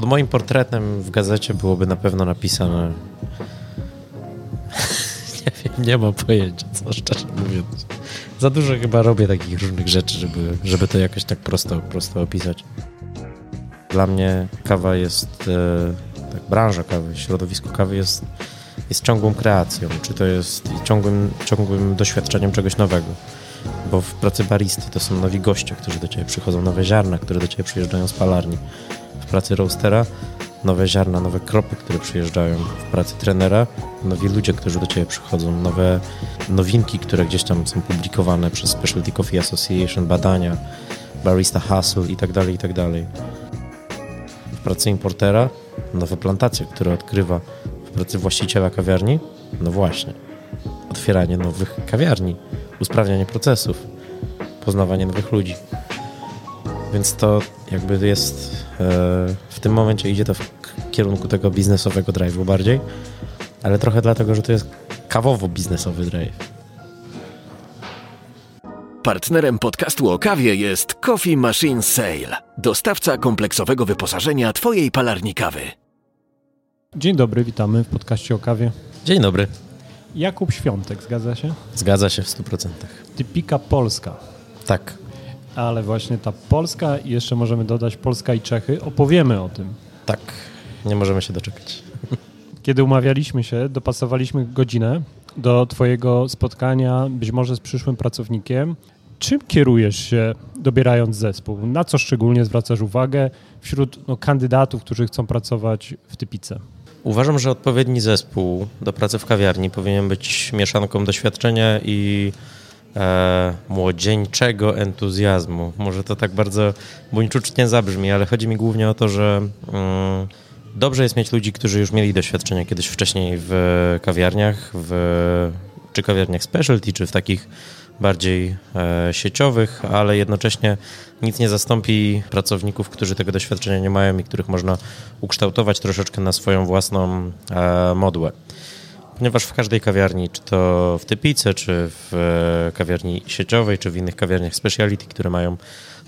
pod moim portretem w gazecie byłoby na pewno napisane. nie wiem, nie mam pojęcia, co szczerze mówiąc. Za dużo chyba robię takich różnych rzeczy, żeby, żeby to jakoś tak prosto, prosto opisać. Dla mnie kawa jest, e, tak, branża kawy, środowisko kawy jest, jest ciągłą kreacją, czy to jest ciągłym, ciągłym doświadczeniem czegoś nowego. Bo w pracy baristy to są nowi goście, którzy do ciebie przychodzą, nowe ziarna, które do ciebie przyjeżdżają z palarni. W pracy roastera nowe ziarna, nowe kropy, które przyjeżdżają w pracy trenera, nowi ludzie, którzy do ciebie przychodzą, nowe nowinki, które gdzieś tam są publikowane przez Specialty Coffee Association, badania, barista hustle i tak dalej, i tak dalej. W pracy importera nowe plantacje, które odkrywa w pracy właściciela kawiarni, no właśnie, otwieranie nowych kawiarni, usprawnianie procesów, poznawanie nowych ludzi. Więc to jakby jest w tym momencie idzie to w kierunku tego biznesowego drive'u bardziej, ale trochę dlatego, że to jest kawowo-biznesowy drive. Partnerem podcastu o kawie jest Coffee Machine Sale, dostawca kompleksowego wyposażenia Twojej palarni kawy. Dzień dobry, witamy w podcaście o kawie. Dzień dobry. Jakub Świątek, zgadza się? Zgadza się w 100%. Typika Polska. Tak. Ale właśnie ta Polska i jeszcze możemy dodać Polska i Czechy. Opowiemy o tym. Tak. Nie możemy się doczekać. Kiedy umawialiśmy się, dopasowaliśmy godzinę do Twojego spotkania, być może z przyszłym pracownikiem. Czym kierujesz się, dobierając zespół? Na co szczególnie zwracasz uwagę wśród no, kandydatów, którzy chcą pracować w Typice? Uważam, że odpowiedni zespół do pracy w kawiarni powinien być mieszanką doświadczenia i e, młodzieńczego entuzjazmu. Może to tak bardzo buńczucznie zabrzmi, ale chodzi mi głównie o to, że mm, dobrze jest mieć ludzi, którzy już mieli doświadczenie kiedyś wcześniej w kawiarniach, w, czy kawiarniach specialty, czy w takich bardziej e, sieciowych, ale jednocześnie nic nie zastąpi pracowników, którzy tego doświadczenia nie mają i których można ukształtować troszeczkę na swoją własną e, modłę ponieważ w każdej kawiarni, czy to w Typice, czy w e, kawiarni sieciowej, czy w innych kawiarniach speciality, które mają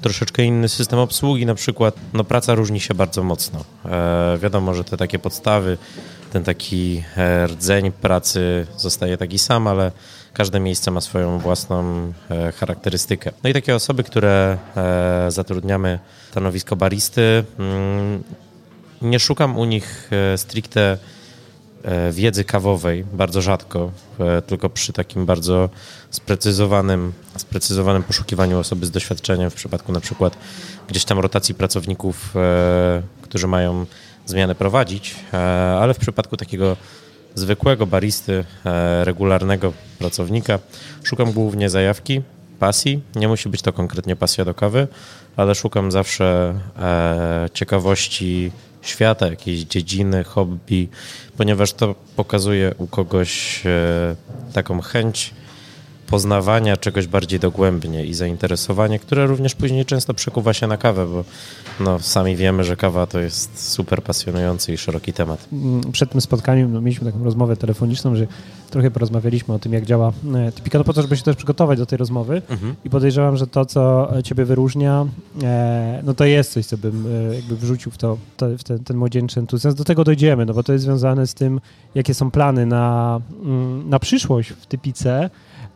troszeczkę inny system obsługi, na przykład, no praca różni się bardzo mocno. E, wiadomo, że te takie podstawy, ten taki e, rdzeń pracy zostaje taki sam, ale każde miejsce ma swoją własną e, charakterystykę. No i takie osoby, które e, zatrudniamy stanowisko baristy, mm, nie szukam u nich e, stricte wiedzy kawowej, bardzo rzadko, e, tylko przy takim bardzo sprecyzowanym, sprecyzowanym poszukiwaniu osoby z doświadczeniem, w przypadku na przykład gdzieś tam rotacji pracowników, e, którzy mają zmianę prowadzić, ale w przypadku takiego zwykłego baristy, regularnego pracownika, szukam głównie zajawki, pasji. Nie musi być to konkretnie pasja do kawy, ale szukam zawsze ciekawości świata, jakiejś dziedziny, hobby, ponieważ to pokazuje u kogoś e, taką chęć poznawania czegoś bardziej dogłębnie i zainteresowanie, które również później często przekuwa się na kawę, bo no, sami wiemy, że kawa to jest super pasjonujący i szeroki temat. Mm, przed tym spotkaniem no, mieliśmy taką rozmowę telefoniczną, że trochę porozmawialiśmy o tym, jak działa e, Typika, no po to, żeby się też przygotować do tej rozmowy mhm. i podejrzewam, że to, co ciebie wyróżnia, e, no to jest coś, co bym e, jakby wrzucił w, to, to w ten, ten młodzieńczy entuzjazm. Do tego dojdziemy, no bo to jest związane z tym, jakie są plany na, mm, na przyszłość w Typice,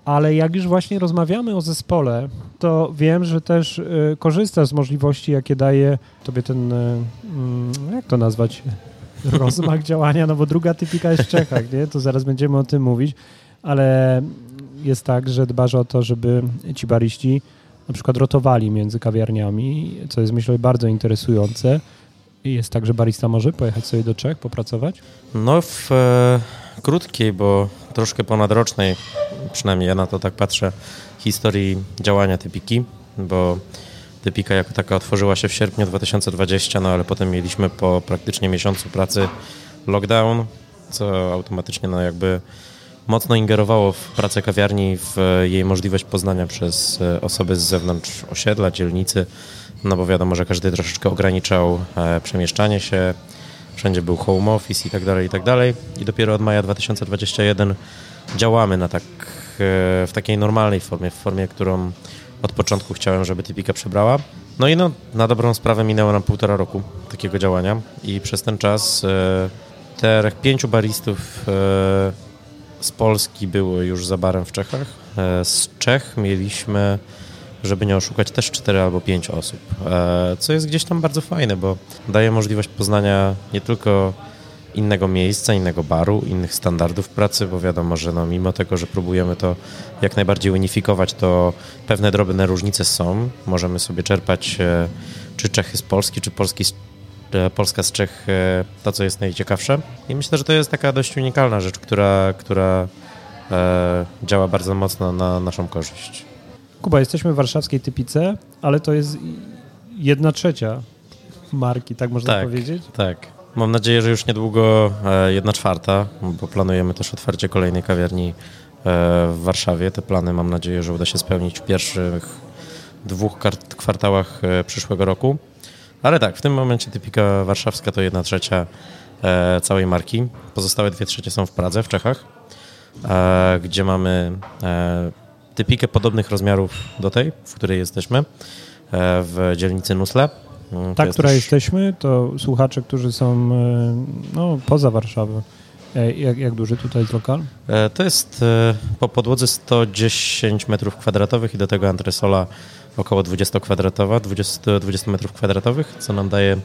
ale jak już właśnie rozmawiamy o zespole, to wiem, że też y, korzystasz z możliwości, jakie daje tobie ten, y, y, jak to nazwać, rozmach działania, no bo druga typika jest w Czechach, nie? To zaraz będziemy o tym mówić, ale jest tak, że dbasz o to, żeby ci bariści na przykład rotowali między kawiarniami, co jest myślę bardzo interesujące. I jest tak, że barista może pojechać sobie do Czech, popracować? No w e, krótkiej, bo troszkę ponadrocznej, przynajmniej ja na to tak patrzę, historii działania Typiki, bo Typika jako taka otworzyła się w sierpniu 2020, no ale potem mieliśmy po praktycznie miesiącu pracy lockdown, co automatycznie no jakby mocno ingerowało w pracę kawiarni, w jej możliwość poznania przez e, osoby z zewnątrz osiedla, dzielnicy, no bo wiadomo, że każdy troszeczkę ograniczał e, przemieszczanie się, wszędzie był home office i tak dalej, i tak dalej. I dopiero od maja 2021 działamy na tak, e, w takiej normalnej formie, w formie, którą od początku chciałem, żeby Typika przebrała. No i no, na dobrą sprawę minęło nam półtora roku takiego działania i przez ten czas e, te pięciu baristów z Polski było już za barem w Czechach. Z Czech mieliśmy, żeby nie oszukać, też cztery albo pięć osób, e, co jest gdzieś tam bardzo fajne, bo daje możliwość poznania nie tylko innego miejsca, innego baru, innych standardów pracy, bo wiadomo, że no, mimo tego, że próbujemy to jak najbardziej unifikować, to pewne drobne różnice są. Możemy sobie czerpać e, czy Czechy z Polski, czy Polski z, e, Polska z Czech, to co jest najciekawsze. I myślę, że to jest taka dość unikalna rzecz, która, która działa bardzo mocno na naszą korzyść. Kuba, jesteśmy w warszawskiej typice, ale to jest jedna trzecia marki, tak można tak, powiedzieć? Tak. Mam nadzieję, że już niedługo e, jedna czwarta, bo planujemy też otwarcie kolejnej kawiarni e, w Warszawie. Te plany mam nadzieję, że uda się spełnić w pierwszych dwóch kwartałach e, przyszłego roku. Ale tak, w tym momencie typika warszawska to jedna trzecia całej marki. Pozostałe dwie trzecie są w Pradze, w Czechach, gdzie mamy typikę podobnych rozmiarów do tej, w której jesteśmy, w dzielnicy Nusle. Mm, Ta, która też... jesteśmy, to słuchacze, którzy są e, no, poza Warszawą. E, jak, jak duży tutaj jest lokal? E, to jest po podłodze 110 metrów kwadratowych i do tego antresola około 20 kwadratowa, 20, 20 metrów kwadratowych, co nam daje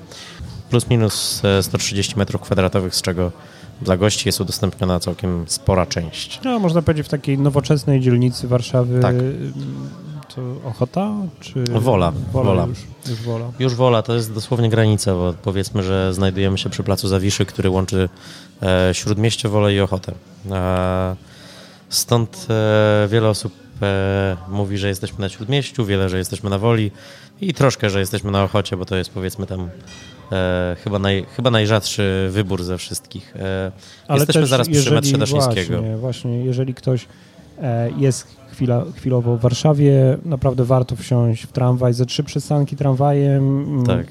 plus minus 130 metrów kwadratowych, z czego dla gości jest udostępniona całkiem spora część. No, można powiedzieć w takiej nowoczesnej dzielnicy Warszawy tak to Ochota? Czy wola. Wola. wola. Już, już, wola. Już wola, to jest dosłownie granica, bo powiedzmy, że znajdujemy się przy placu Zawiszy, który łączy e, Śródmieście, Wolę i Ochotę. E, stąd e, wiele osób e, mówi, że jesteśmy na Śródmieściu, wiele, że jesteśmy na Woli i troszkę, że jesteśmy na Ochocie, bo to jest powiedzmy tam e, chyba, naj, chyba najrzadszy wybór ze wszystkich. E, Ale jesteśmy zaraz przy metrze Daszyńskiego. Właśnie, właśnie, jeżeli ktoś jest chwila, chwilowo w Warszawie. Naprawdę warto wsiąść w tramwaj. Ze trzy przystanki tramwajem, tak.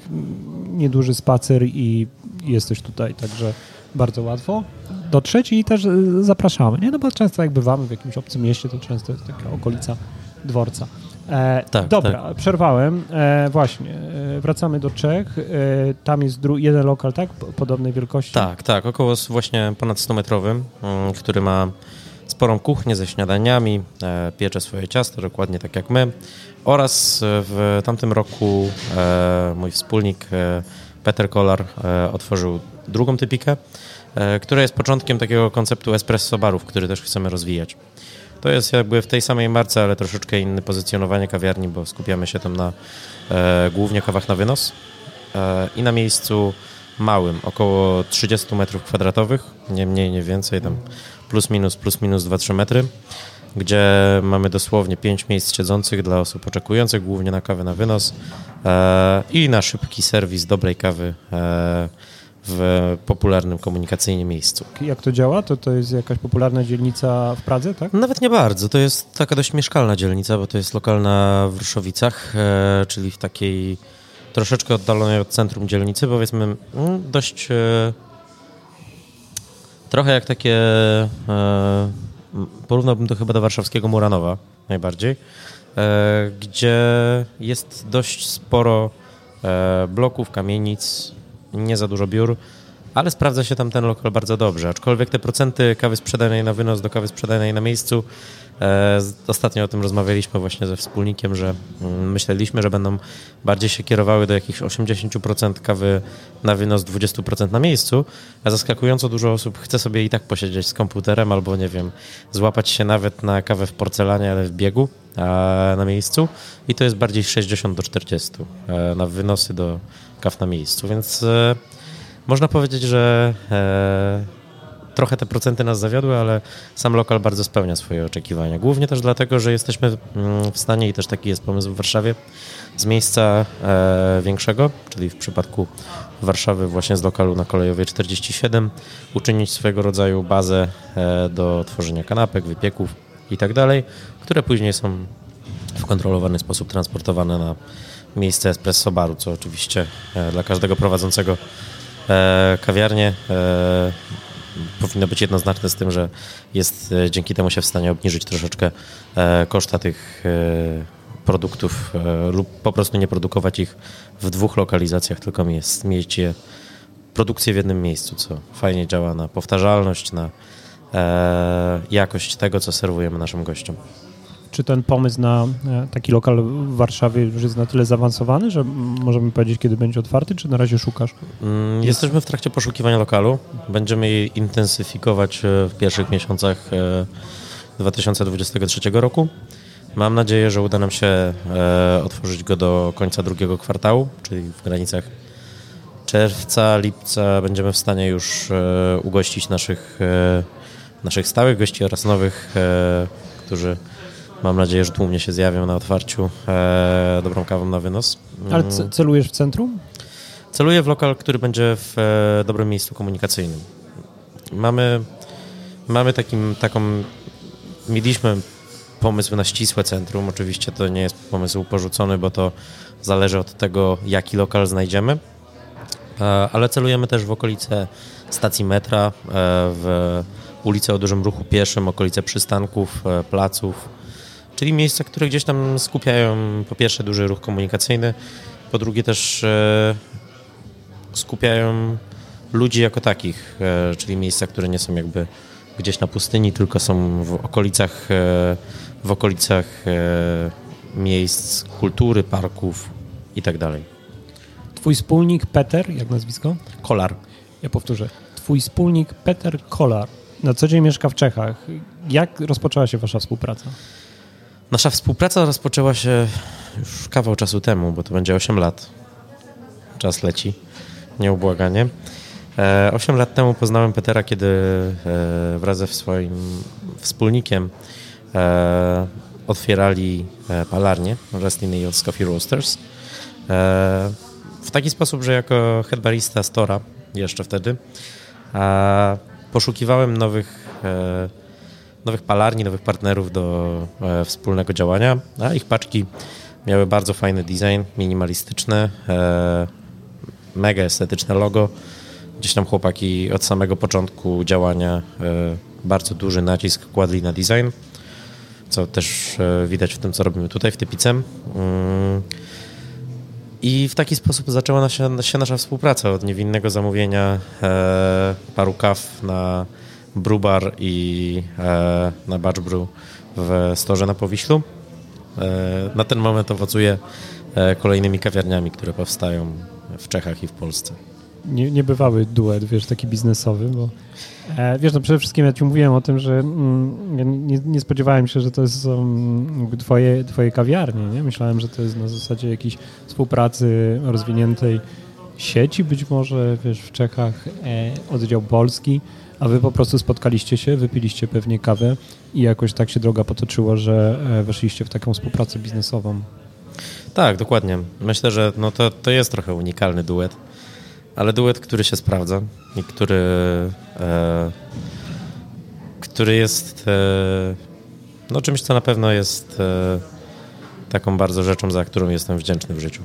nieduży spacer i jesteś tutaj, także bardzo łatwo. Do trzeciej też e, zapraszamy, nie? No bo często jak bywamy w jakimś obcym mieście, to często jest taka okolica dworca. E, tak, dobra, tak. przerwałem. E, właśnie, e, wracamy do Czech. E, tam jest jeden lokal, tak? Podobnej wielkości? Tak, tak, około właśnie ponad 100-metrowym, mm, który ma sporą kuchnię ze śniadaniami, e, piecze swoje ciasto, dokładnie tak jak my. Oraz w tamtym roku e, mój wspólnik e, Peter Kolar otworzył drugą typikę, która jest początkiem takiego konceptu espresso barów, który też chcemy rozwijać. To jest jakby w tej samej marce, ale troszeczkę inne pozycjonowanie kawiarni, bo skupiamy się tam na głównie kawach na wynos i na miejscu małym, około 30 metrów kwadratowych, nie mniej, nie więcej, tam plus minus, plus minus 2-3 metry, gdzie mamy dosłownie 5 miejsc siedzących dla osób oczekujących, głównie na kawę na wynos e, i na szybki serwis dobrej kawy e, w popularnym komunikacyjnie miejscu. Jak to działa? To, to jest jakaś popularna dzielnica w Pradze, tak? Nawet nie bardzo. To jest taka dość mieszkalna dzielnica, bo to jest lokalna w Ruszowicach, e, czyli w takiej troszeczkę oddalonej od centrum dzielnicy, powiedzmy mm, dość Trochę jak takie, e, porównałbym to chyba do warszawskiego Muranowa najbardziej, e, gdzie jest dość sporo e, bloków, kamienic, nie za dużo biur, ale sprawdza się tam ten lokal bardzo dobrze. Aczkolwiek te procenty kawy sprzedanej na wynos do kawy sprzedanej na miejscu E, ostatnio o tym rozmawialiśmy właśnie ze wspólnikiem, że mm, myśleliśmy, że będą bardziej się kierowały do jakichś 80% kawy na wynos, 20% na miejscu, a zaskakująco dużo osób chce sobie i tak posiedzieć z komputerem albo, nie wiem, złapać się nawet na kawę w porcelanie, ale w biegu na miejscu i to jest bardziej 60 do 40 e, na wynosy do kaw na miejscu, więc e, można powiedzieć, że trochę te procenty nas zawiodły, ale sam lokal bardzo spełnia swoje oczekiwania. Głównie też dlatego, że jesteśmy mm, w stanie i też taki jest pomysł w Warszawie z miejsca e, większego, czyli w przypadku Warszawy właśnie z lokalu na Kolejowej 47 uczynić swego rodzaju bazę e, do tworzenia kanapek, wypieków i tak dalej, które później są w kontrolowany sposób transportowane na miejsce espresso baru, co oczywiście e, dla każdego prowadzącego e, kawiarnię e, powinno być jednoznaczne z tym, że jest dzięki temu się w stanie obniżyć troszeczkę koszta tych produktów lub po prostu nie produkować ich w dwóch lokalizacjach, tylko mieć je produkcję w jednym miejscu, co fajnie działa na powtarzalność, na jakość tego, co serwujemy naszym gościom. Czy ten pomysł na e, taki lokal w Warszawie już jest na tyle zaawansowany, że możemy powiedzieć, kiedy będzie otwarty, czy na razie szukasz? Mm, jesteśmy w trakcie poszukiwania lokalu. Będziemy je intensyfikować e, w pierwszych miesiącach 2023 e, roku. Mam nadzieję, że uda nam się otworzyć go do końca drugiego kwartału, czyli w granicach czerwca, lipca będziemy w stanie już ugościć naszych, naszych stałych gości oraz nowych, którzy Mam nadzieję, że tłumnie się zjawią na otwarciu e, dobrą kawą na wynos. Ale mm. celujesz w centrum? Celuję w lokal, który będzie w e, dobrym miejscu komunikacyjnym. Mamy, mamy takim, taką, mieliśmy pomysł na ścisłe centrum. Oczywiście to nie jest pomysł porzucony, bo to zależy od tego, jaki lokal znajdziemy. E, ale celujemy też w okolice stacji metra, e, w ulice o dużym ruchu pieszym, okolice przystanków, e, placów czyli miejsca, które gdzieś tam skupiają po pierwsze duży ruch komunikacyjny, po drugie też e, skupiają ludzi jako takich, e, czyli miejsca, które nie są jakby gdzieś na pustyni, tylko są w okolicach, e, w okolicach miejsc kultury, parków i tak dalej. Twój wspólnik Peter, jak nazwisko? Kolar. Ja powtórzę. Twój wspólnik Peter Kolar na co dzień mieszka w Czechach. Jak rozpoczęła się wasza współpraca? Nasza współpraca rozpoczęła się już kawał czasu temu, bo to będzie 8 lat. Czas leci, nieubłaganie. E, 8 lat temu poznałem Petera, kiedy e, wraz ze swoim wspólnikiem e, otwierali e, palarnię Wrestling Hills Coffee Roasters. E, w taki sposób, że jako head barista Stora jeszcze wtedy poszukiwałem nowych e, nowych palarni, nowych partnerów do e, wspólnego działania, a ich paczki miały bardzo fajny design, minimalistyczny, e, mega estetyczne logo. Gdzieś tam chłopaki od samego początku działania e, bardzo duży nacisk kładli na design, co też e, widać w tym, co robimy tutaj w Typicem. Mm. I w taki sposób zaczęła się, się nasza współpraca od niewinnego zamówienia e, paru kaw na Brubar i e, na Batch Brew w Storze na Powiślu. E, na ten moment owocuje e, kolejnymi kawiarniami, które powstają w Czechach i w Polsce. Nie, niebywały duet, wiesz, taki biznesowy, bo e, wiesz, no przede wszystkim ja ci mówiłem o tym, że mm, ja nie, nie, spodziewałem się, że to jest um, twoje, twoje kawiarnie, nie? Myślałem, że to jest na zasadzie jakiejś współpracy rozwiniętej sieci być może, wiesz, w Czechach e, oddział polski, a wy po prostu spotkaliście się, wypiliście pewnie kawę i jakoś tak się droga potoczyła, że e, weszliście w taką współpracę biznesową. Tak, dokładnie. Myślę, że no to, to jest trochę unikalny duet, ale duet, który się sprawdza i który, e, który jest e, no czymś, co na pewno jest e, taką bardzo rzeczą, za którą jestem wdzięczny w życiu.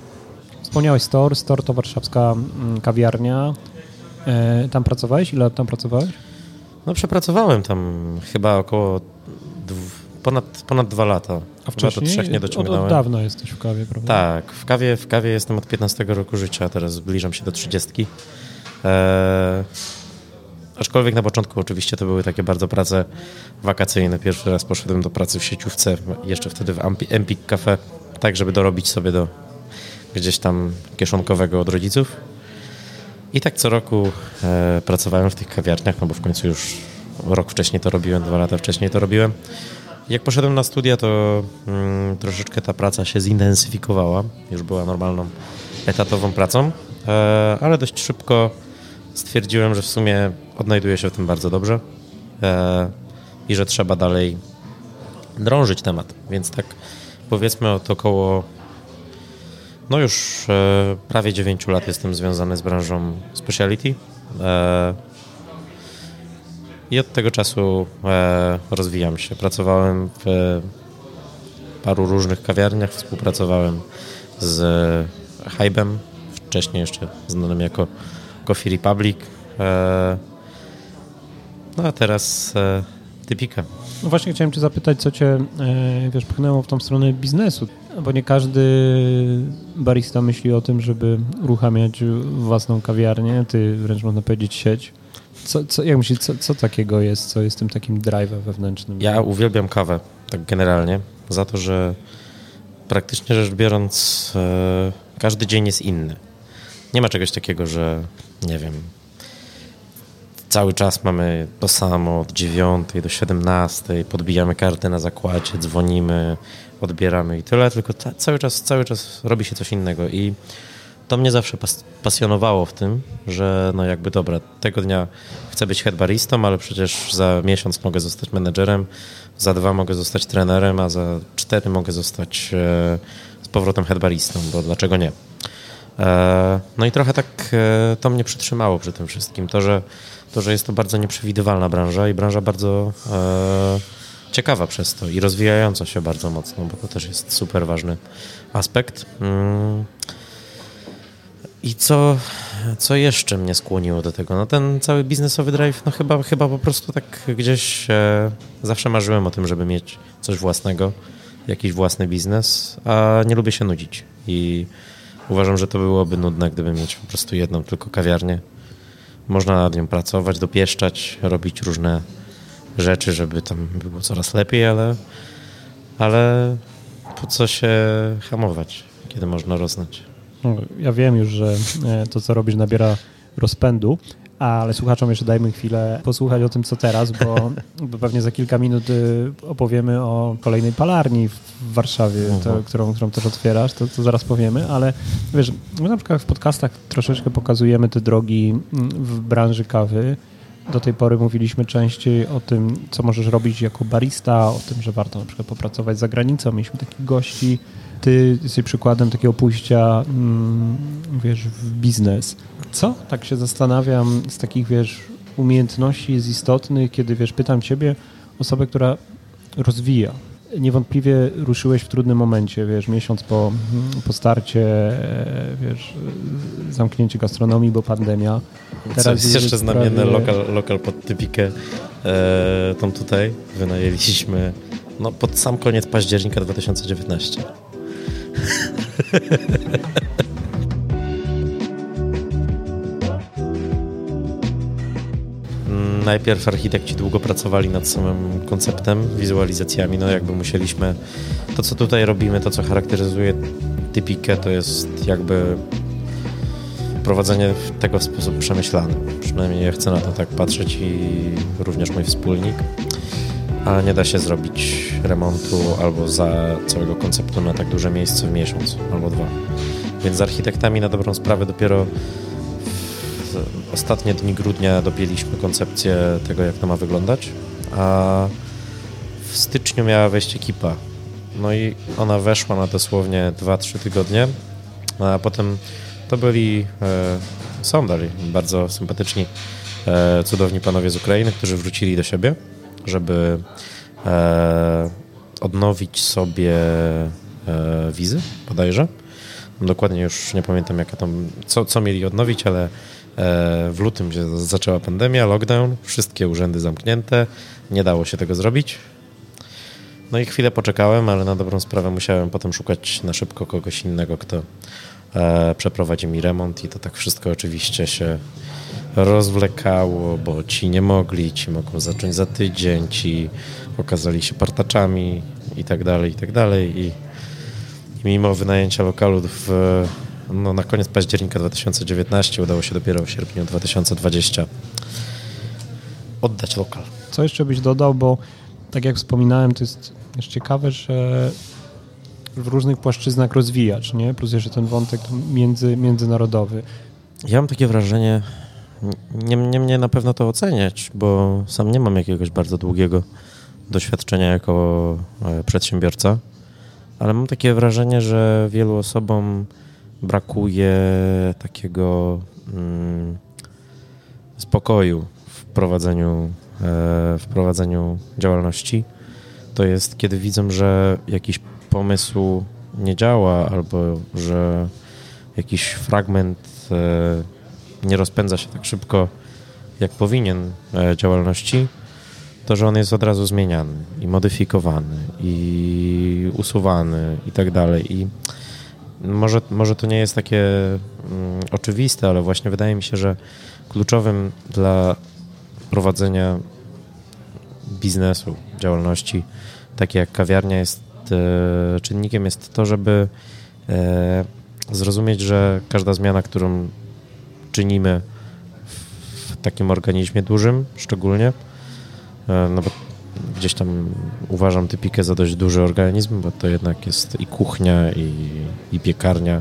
Wspomniałeś Store, Store to warszawska mm, kawiarnia. E, tam pracowałeś? Ile lat tam pracowałeś? No przepracowałem tam chyba około ponad, ponad dwa lata. A wcześniej? do trzech nie dociągnąłem. Od, od dawna jesteś w kawie, prawda? Tak, w kawie, w kawie jestem od 15 roku życia, teraz zbliżam się do 30. Eee, aczkolwiek na początku oczywiście to były takie bardzo prace wakacyjne. Pierwszy raz poszedłem do pracy w sieciówce, jeszcze wtedy w Empik Cafe, tak żeby dorobić sobie do gdzieś tam kieszonkowego od rodziców. I tak co roku e, pracowałem w tych kawiarniach, no bo w końcu już rok wcześniej to robiłem, dwa lata wcześniej to robiłem. Jak poszedłem na studia, to mm, troszeczkę ta praca się zintensyfikowała. Już była normalną, etatową pracą, e, ale dość szybko stwierdziłem, że w sumie odnajduję się w tym bardzo dobrze e, i że trzeba dalej drążyć temat. Więc tak powiedzmy od około no już e, prawie 9 lat jestem związany z branżą speciality. E, I od tego czasu e, rozwijam się. Pracowałem w paru różnych kawiarniach, współpracowałem z Hybem, wcześniej jeszcze znanym jako Coffee Republic. E, no a teraz e, Typika. No właśnie chciałem cię zapytać, co cię, e, wiesz, pchnęło w tą stronę biznesu. Bo nie każdy barista myśli o tym, żeby uruchamiać własną kawiarnię, ty wręcz można powiedzieć sieć. Co, co, jak myślisz, co, co takiego jest, co jest tym takim drive'em wewnętrznym? Ja uwielbiam kawę, tak generalnie, za to, że praktycznie rzecz biorąc e, każdy dzień jest inny. Nie ma czegoś takiego, że nie wiem, cały czas mamy to samo od 9 do 17, podbijamy kartę na zakładzie, dzwonimy, odbieramy i tyle, tylko ta, cały czas, cały czas robi się coś innego i to mnie zawsze pas pasjonowało w tym, że no jakby dobra, tego dnia chcę być headbaristą, ale przecież za miesiąc mogę zostać menedżerem, za dwa mogę zostać trenerem, a za cztery mogę zostać e, z powrotem headbaristą, bo dlaczego nie? E, no i trochę tak e, to mnie przytrzymało przy tym wszystkim. To, że, to, że jest to bardzo nieprzewidywalna branża i branża bardzo e, ciekawa przez to i rozwijająca się bardzo mocno, bo to też jest super ważny aspekt. Mm. I co, co jeszcze mnie skłoniło do tego? No ten cały biznesowy drive, no chyba, chyba po prostu tak gdzieś e, zawsze marzyłem o tym, żeby mieć coś własnego, jakiś własny biznes, a nie lubię się nudzić. I uważam, że to byłoby nudne, gdyby mieć po prostu jedną tylko kawiarnię. Można nad nią pracować, dopieszczać, robić różne rzeczy, żeby tam było coraz lepiej, ale, ale po co się hamować, kiedy można rosnąć? No, ja wiem już, że e, to, co robisz, nabiera rozpędu, ale słuchaczom jeszcze dajmy chwilę posłuchać o tym, co teraz, bo, bo pewnie za kilka minut y, opowiemy o kolejnej palarni w Warszawie, to, mhm. którą, którą też otwierasz, to, to zaraz powiemy, ale wiesz, my na przykład w podcastach troszeczkę pokazujemy te drogi mm, w branży kawy. Do tej pory mówiliśmy częściej o tym, co możesz robić jako barista, o tym, że warto na przykład popracować za granicą. Mieliśmy takich gości, ty jesteś przykładem takiego pójścia, mm, wiesz, w biznes. Co? Tak się zastanawiam, z takich, wiesz, umiejętności jest istotnych, kiedy, wiesz, pytam ciebie, osobę, która rozwija. Niewątpliwie ruszyłeś w trudnym momencie, wiesz, miesiąc po, po starcie, e, wiesz, zamknięcie gastronomii, bo pandemia. Teraz jest jeszcze znamienny prawie... lokal, lokal pod typikę, e, tą tutaj wynajęliśmy no, pod sam koniec października 2019. Najpierw architekci długo pracowali nad samym konceptem, wizualizacjami, no jakby musieliśmy, to co tutaj robimy, to co charakteryzuje typikę, to jest jakby prowadzenie tego w sposób przemyślany. Przynajmniej ja chcę na to tak patrzeć i również mój wspólnik a nie da się zrobić remontu albo za całego konceptu na tak duże miejsce w miesiąc albo dwa. Więc z architektami na dobrą sprawę dopiero w ostatnie dni grudnia dopięliśmy koncepcję tego, jak to ma wyglądać, a w styczniu miała wejść ekipa. No i ona weszła na dosłownie 2-3 tygodnie, a potem to byli, e, są bardzo sympatyczni, e, cudowni panowie z Ukrainy, którzy wrócili do siebie żeby e, odnowić sobie e, wizy, bodajże. Dokładnie już nie pamiętam, jaka tam, co, co mieli odnowić, ale e, w lutym się zaczęła pandemia, lockdown, wszystkie urzędy zamknięte, nie dało się tego zrobić. No i chwilę poczekałem, ale na dobrą sprawę musiałem potem szukać na szybko kogoś innego, kto przeprowadzi mi remont i to tak wszystko oczywiście się rozwlekało, bo ci nie mogli, ci mogą zacząć za tydzień, ci okazali się partaczami i tak dalej, i tak dalej. I, i mimo wynajęcia lokalu w, no, na koniec października 2019 udało się dopiero w sierpniu 2020 oddać lokal. Co jeszcze byś dodał, bo tak jak wspominałem, to jest też ciekawe, że w różnych płaszczyznach rozwijać, nie? Plus jeszcze ten wątek między, międzynarodowy. Ja mam takie wrażenie, nie, nie mnie na pewno to oceniać, bo sam nie mam jakiegoś bardzo długiego doświadczenia jako e, przedsiębiorca, ale mam takie wrażenie, że wielu osobom brakuje takiego mm, spokoju w prowadzeniu, e, w prowadzeniu działalności. To jest, kiedy widzą, że jakiś pomysł nie działa albo że jakiś fragment e, nie rozpędza się tak szybko, jak powinien e, działalności, to, że on jest od razu zmieniany i modyfikowany i usuwany i tak dalej. I może, może to nie jest takie mm, oczywiste, ale właśnie wydaje mi się, że kluczowym dla prowadzenia biznesu, działalności, takie jak kawiarnia, jest czynnikiem jest to, żeby e, zrozumieć, że każda zmiana, którą czynimy w takim organizmie dużym, szczególnie, e, no bo gdzieś tam uważam typikę za dość duży organizm, bo to jednak jest i kuchnia, i, i piekarnia,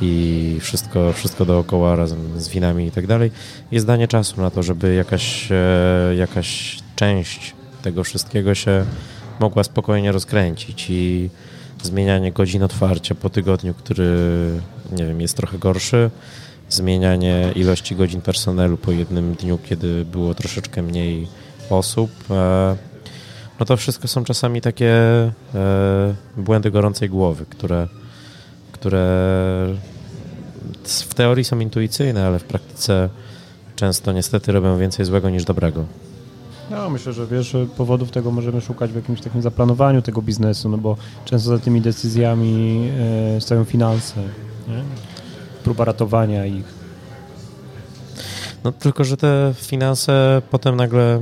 i wszystko, wszystko dookoła razem z winami i tak dalej. Jest danie czasu na to, żeby jakaś, e, jakaś część tego wszystkiego się mogła spokojnie rozkręcić i zmienianie godzin otwarcia po tygodniu, który nie wiem, jest trochę gorszy, zmienianie ilości godzin personelu po jednym dniu, kiedy było troszeczkę mniej osób. E, no to wszystko są czasami takie e, błędy gorącej głowy, które, które w teorii są intuicyjne, ale w praktyce często niestety robią więcej złego niż dobrego. No, myślę, że wiesz, powodów tego możemy szukać w jakimś takim zaplanowaniu tego biznesu, no bo często za tymi decyzjami e, stoją finanse, nie? próba ratowania ich. No tylko, że te finanse potem nagle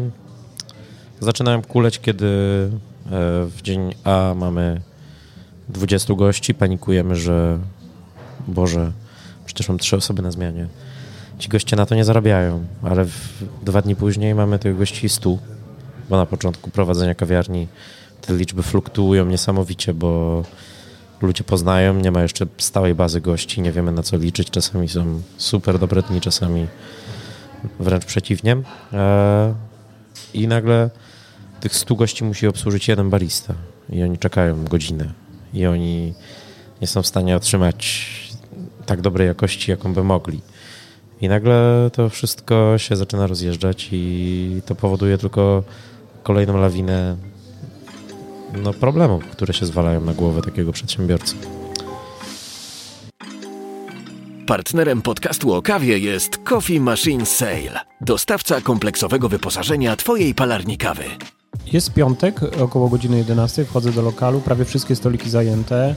zaczynają kuleć, kiedy e, w dzień A mamy 20 gości, panikujemy, że Boże, przecież mam trzy osoby na zmianie. Ci goście na to nie zarabiają, ale dwa dni później mamy tych gości 100, bo na początku prowadzenia kawiarni te liczby fluktuują niesamowicie, bo ludzie poznają, nie ma jeszcze stałej bazy gości, nie wiemy na co liczyć. Czasami są super dobre dni, czasami wręcz przeciwnie. E, I nagle tych 100 gości musi obsłużyć jeden barista i oni czekają godzinę i oni nie są w stanie otrzymać tak dobrej jakości, jaką by mogli. I nagle to wszystko się zaczyna rozjeżdżać i to powoduje tylko kolejną lawinę no, problemów, które się zwalają na głowę takiego przedsiębiorcy. Partnerem podcastu o kawie jest Coffee Machine Sale, dostawca kompleksowego wyposażenia Twojej palarni kawy. Jest piątek, około godziny 11, wchodzę do lokalu, prawie wszystkie stoliki zajęte.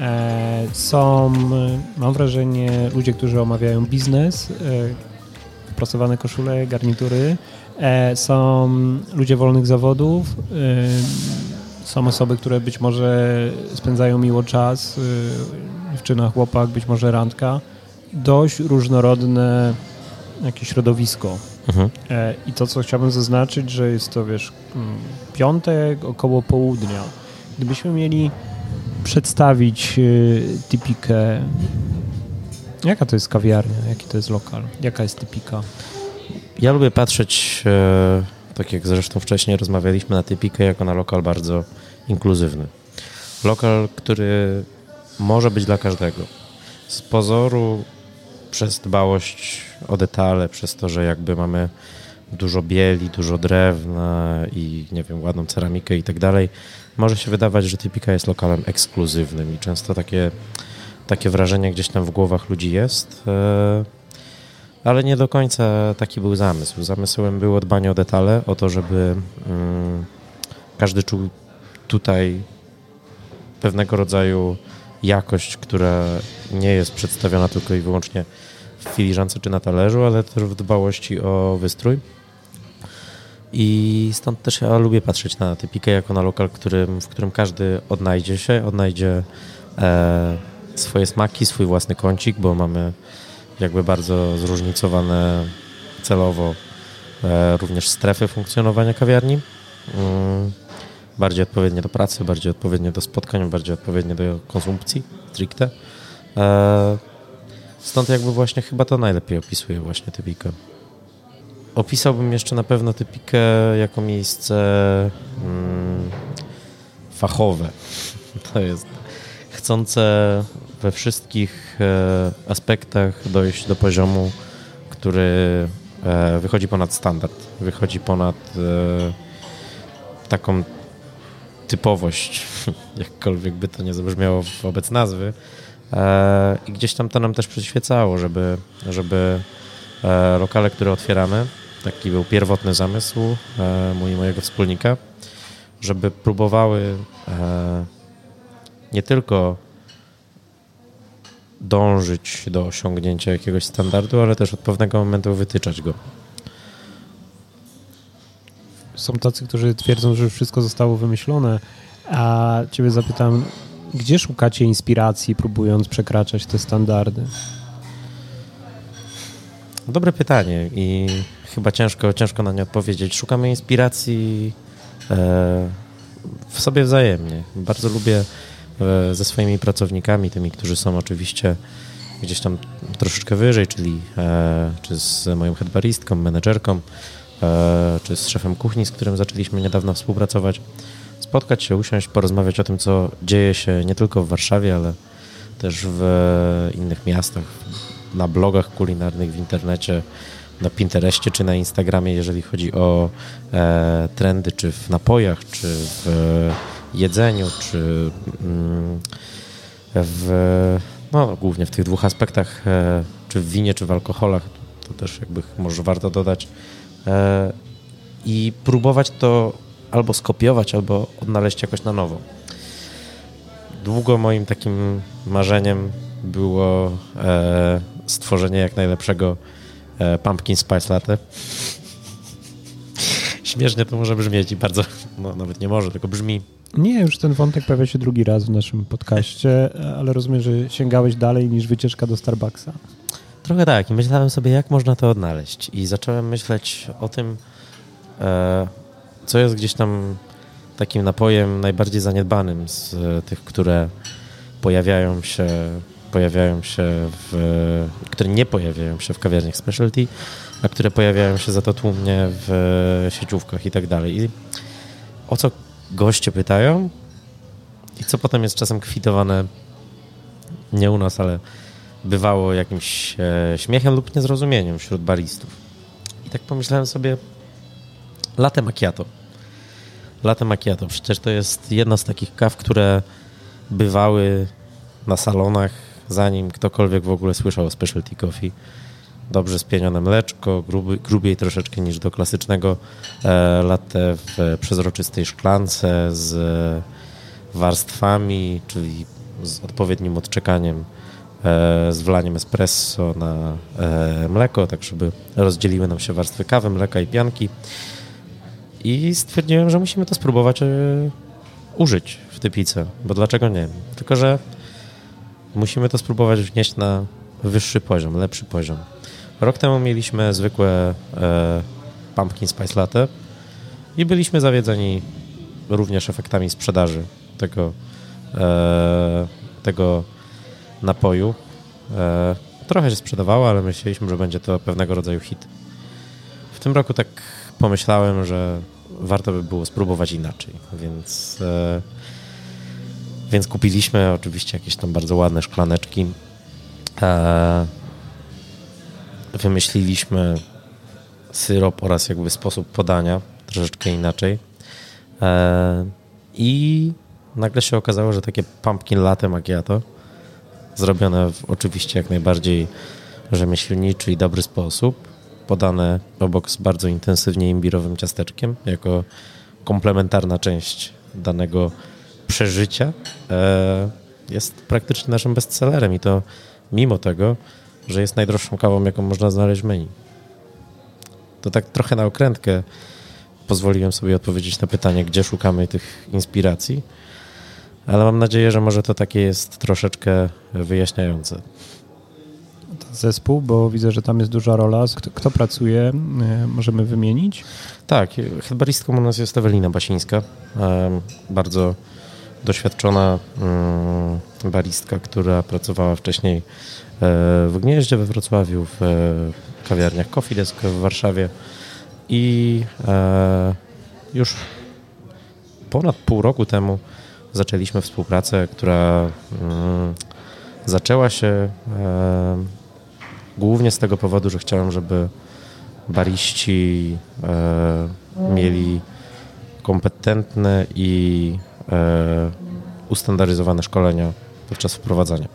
E, są, mam wrażenie, ludzie, którzy omawiają biznes, e, wprasowane koszule, garnitury. E, są ludzie wolnych zawodów, są osoby, które być może spędzają miło czas, dziewczyna, chłopak, być może randka. Dość różnorodne jakieś środowisko. Mhm. I to, co chciałbym zaznaczyć, że jest to, wiesz, piątek około południa. Gdybyśmy mieli przedstawić y, typikę. Jaka to jest kawiarnia? Jaki to jest lokal? Jaka jest typika? Ja lubię patrzeć, e, tak jak zresztą wcześniej rozmawialiśmy, na typikę jako na lokal bardzo inkluzywny. Lokal, który może być dla każdego. Z pozoru, przez dbałość o detale, przez to, że jakby mamy dużo bieli, dużo drewna i nie wiem, ładną ceramikę i tak dalej, może się wydawać, że Typika jest lokalem ekskluzywnym i często takie, takie wrażenie gdzieś tam w głowach ludzi jest, e, ale nie do końca taki był zamysł. Zamysłem było dbanie o detale, o to, żeby mm, każdy czuł tutaj pewnego rodzaju jakość, która nie jest przedstawiona tylko i wyłącznie w filiżance czy na talerzu, ale też w dbałości o wystrój. I stąd też ja lubię patrzeć na Typikę jako na lokal, którym, w którym każdy odnajdzie się, odnajdzie e, swoje smaki, swój własny kącik, bo mamy jakby bardzo zróżnicowane celowo e, również strefy funkcjonowania kawiarni. Mm, bardziej odpowiednie do pracy, bardziej odpowiednie do spotkań, bardziej odpowiednie do konsumpcji stricte. E, stąd jakby właśnie chyba to najlepiej opisuje właśnie Typikę. Opisałbym jeszcze na pewno Typikę jako miejsce mm, fachowe. To jest chcące we wszystkich e, aspektach dojść do poziomu, który e, wychodzi ponad standard, wychodzi ponad e, taką typowość, jakkolwiek by to nie zabrzmiało wobec nazwy. I gdzieś tam to nam też przyświecało, żeby, żeby lokale, które otwieramy, taki był pierwotny zamysł e, mój mojego wspólnika, żeby próbowały e, nie tylko dążyć do osiągnięcia jakiegoś standardu, ale też od pewnego momentu wytyczać go. Są tacy, którzy twierdzą, że już wszystko zostało wymyślone, a ciebie zapytam, gdzie szukacie inspiracji, próbując przekraczać te standardy? Dobre pytanie i chyba ciężko, ciężko na nie odpowiedzieć. Szukamy inspiracji e, w sobie wzajemnie. Bardzo lubię e, ze swoimi pracownikami, tymi, którzy są oczywiście gdzieś tam troszeczkę wyżej, czyli e, czy z moją headbaristką, menedżerką, czy z szefem kuchni, z którym zaczęliśmy niedawno współpracować, spotkać się, usiąść, porozmawiać o tym, co dzieje się nie tylko w Warszawie, ale też w innych miastach, na blogach kulinarnych w internecie, na Pinterestie czy na Instagramie, jeżeli chodzi o e, trendy, czy w napojach, czy w jedzeniu, czy mm, w, no, głównie w tych dwóch aspektach, e, czy w winie, czy w alkoholach, to też jakby może warto dodać. E, I próbować to albo skopiować, albo odnaleźć jakoś na nowo. Długo moim takim marzeniem było e, stworzenie jak najlepszego e, pumpkin spice latte. Śmiesznie to może brzmieć i bardzo, no nawet nie może, tylko brzmi. Nie, już ten wątek pojawia się drugi raz w naszym podcaście, ale rozumiem, że sięgałeś dalej niż wycieczka do Starbucksa. Trochę tak i myślałem sobie, jak można to odnaleźć i zacząłem myśleć o tym, e, co jest gdzieś tam takim napojem najbardziej zaniedbanym z tych, które pojawiają się pojawiają się w, które nie pojawiają się w kawiarniach specialty, a które pojawiają się za to tłumnie w sieciówkach i tak dalej. I o co goście pytają i co potem jest czasem kwitowane nie u nas, ale bywało jakimś e, śmiechem lub niezrozumieniem wśród baristów. I tak pomyślałem sobie, latte macchiato. Latte macchiato, przecież to jest jedna z takich kaw, które bywały na salonach zanim ktokolwiek w ogóle słyszał o specialty coffee. Dobrze spienione mleczko, gruby, grubiej troszeczkę niż do klasycznego e, latte w przezroczystej szklance z warstwami, czyli z odpowiednim odczekaniem, e, z wlaniem espresso na e, mleko, tak żeby rozdzieliły nam się warstwy kawy, mleka i pianki. I stwierdziłem, że musimy to spróbować e, użyć w typice, bo dlaczego nie? Tylko, że musimy to spróbować wnieść na wyższy poziom, lepszy poziom. Rok temu mieliśmy zwykłe e, pumpkin spice latte i byliśmy zawiedzeni również efektami sprzedaży tego, e, tego napoju. E, trochę się sprzedawało, ale myśleliśmy, że będzie to pewnego rodzaju hit. W tym roku tak pomyślałem, że warto by było spróbować inaczej, więc e, więc kupiliśmy oczywiście jakieś tam bardzo ładne szklaneczki. E, wymyśliliśmy syrop oraz jakby sposób podania troszeczkę inaczej. E, I nagle się okazało, że takie pumpkin latte macchiato zrobione w oczywiście jak najbardziej rzemieślniczy i dobry sposób, podane obok z bardzo intensywnie imbirowym ciasteczkiem jako komplementarna część danego przeżycia e, jest praktycznie naszym bestsellerem i to mimo tego, że jest najdroższą kawą, jaką można znaleźć w menu. To tak trochę na okrętkę pozwoliłem sobie odpowiedzieć na pytanie, gdzie szukamy tych inspiracji, ale mam nadzieję, że może to takie jest troszeczkę wyjaśniające. Zespół, bo widzę, że tam jest duża rola. Kto, kto pracuje, e, możemy wymienić? Tak, headbaristką u nas jest Ewelina Basińska, bardzo doświadczona mm, baristka, która pracowała wcześniej e, w Gnieździe we Wrocławiu, w e, kawiarniach Coffee Desk w Warszawie i e, już ponad pół roku temu zaczęliśmy współpracę, która mm, zaczęła się głównie z tego powodu, że chciałem, żeby bariści mieli kompetentne i ustandaryzowane szkolenia podczas wprowadzania.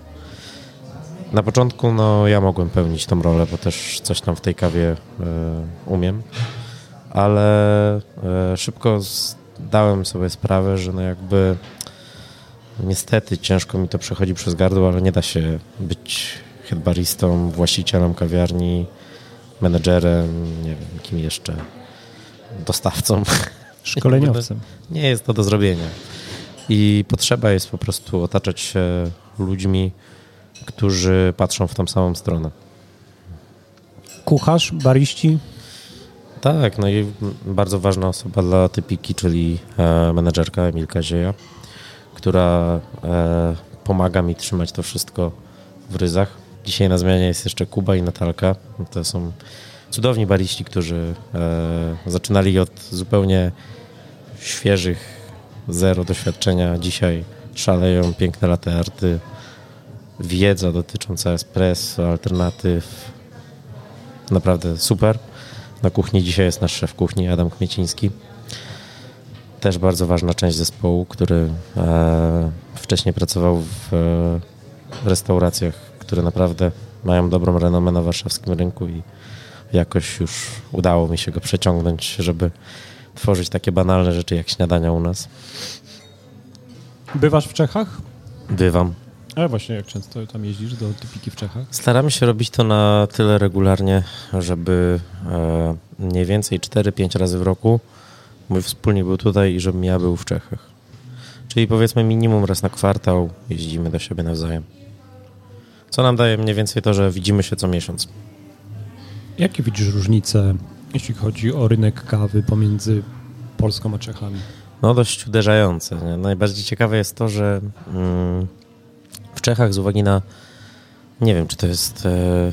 Na początku no, ja mogłem pełnić tą rolę, bo też coś tam w tej kawie e, umiem, ale e, szybko zdałem sobie sprawę, że no jakby niestety ciężko mi to przechodzi przez gardło, ale nie da się być headbaristą, właścicielem kawiarni, menedżerem, nie wiem, kim jeszcze, dostawcą. Szkoleniowcem. Nie jest to do zrobienia. I potrzeba jest po prostu otaczać się ludźmi, którzy patrzą w tą samą stronę. Kucharz, bariści? Tak, no i bardzo ważna osoba dla Typiki, czyli e, menedżerka Emilka Zieja, która e, pomaga mi trzymać to wszystko w ryzach. Dzisiaj na zmianie jest jeszcze Kuba i Natalka. To są cudowni bariści, którzy e, zaczynali od zupełnie świeżych, zero doświadczenia. Dzisiaj szaleją piękne latte arty, wiedza dotycząca espresso, alternatyw. Naprawdę super. Na kuchni dzisiaj jest nasz szef kuchni Adam Kmieciński. Też bardzo ważna część zespołu, który e, wcześniej pracował w e, restauracjach, które naprawdę mają dobrą renomę na warszawskim rynku i jakoś już udało mi się go przeciągnąć, żeby tworzyć takie banalne rzeczy jak śniadania u nas. Bywasz w Czechach? Bywam. Ale właśnie, jak często tam jeździsz do typiki w Czechach? Staramy się robić to na tyle regularnie, żeby e, mniej więcej 4-5 razy w roku mój wspólnik był tutaj i żebym ja był w Czechach. Czyli powiedzmy minimum raz na kwartał jeździmy do siebie nawzajem. Co nam daje mniej więcej to, że widzimy się co miesiąc. Jakie widzisz różnice, jeśli chodzi o rynek kawy pomiędzy Polską a Czechami? No dość uderzające. Nie? Najbardziej ciekawe jest to, że mm, w Czechach z uwagi na nie wiem, czy to jest e,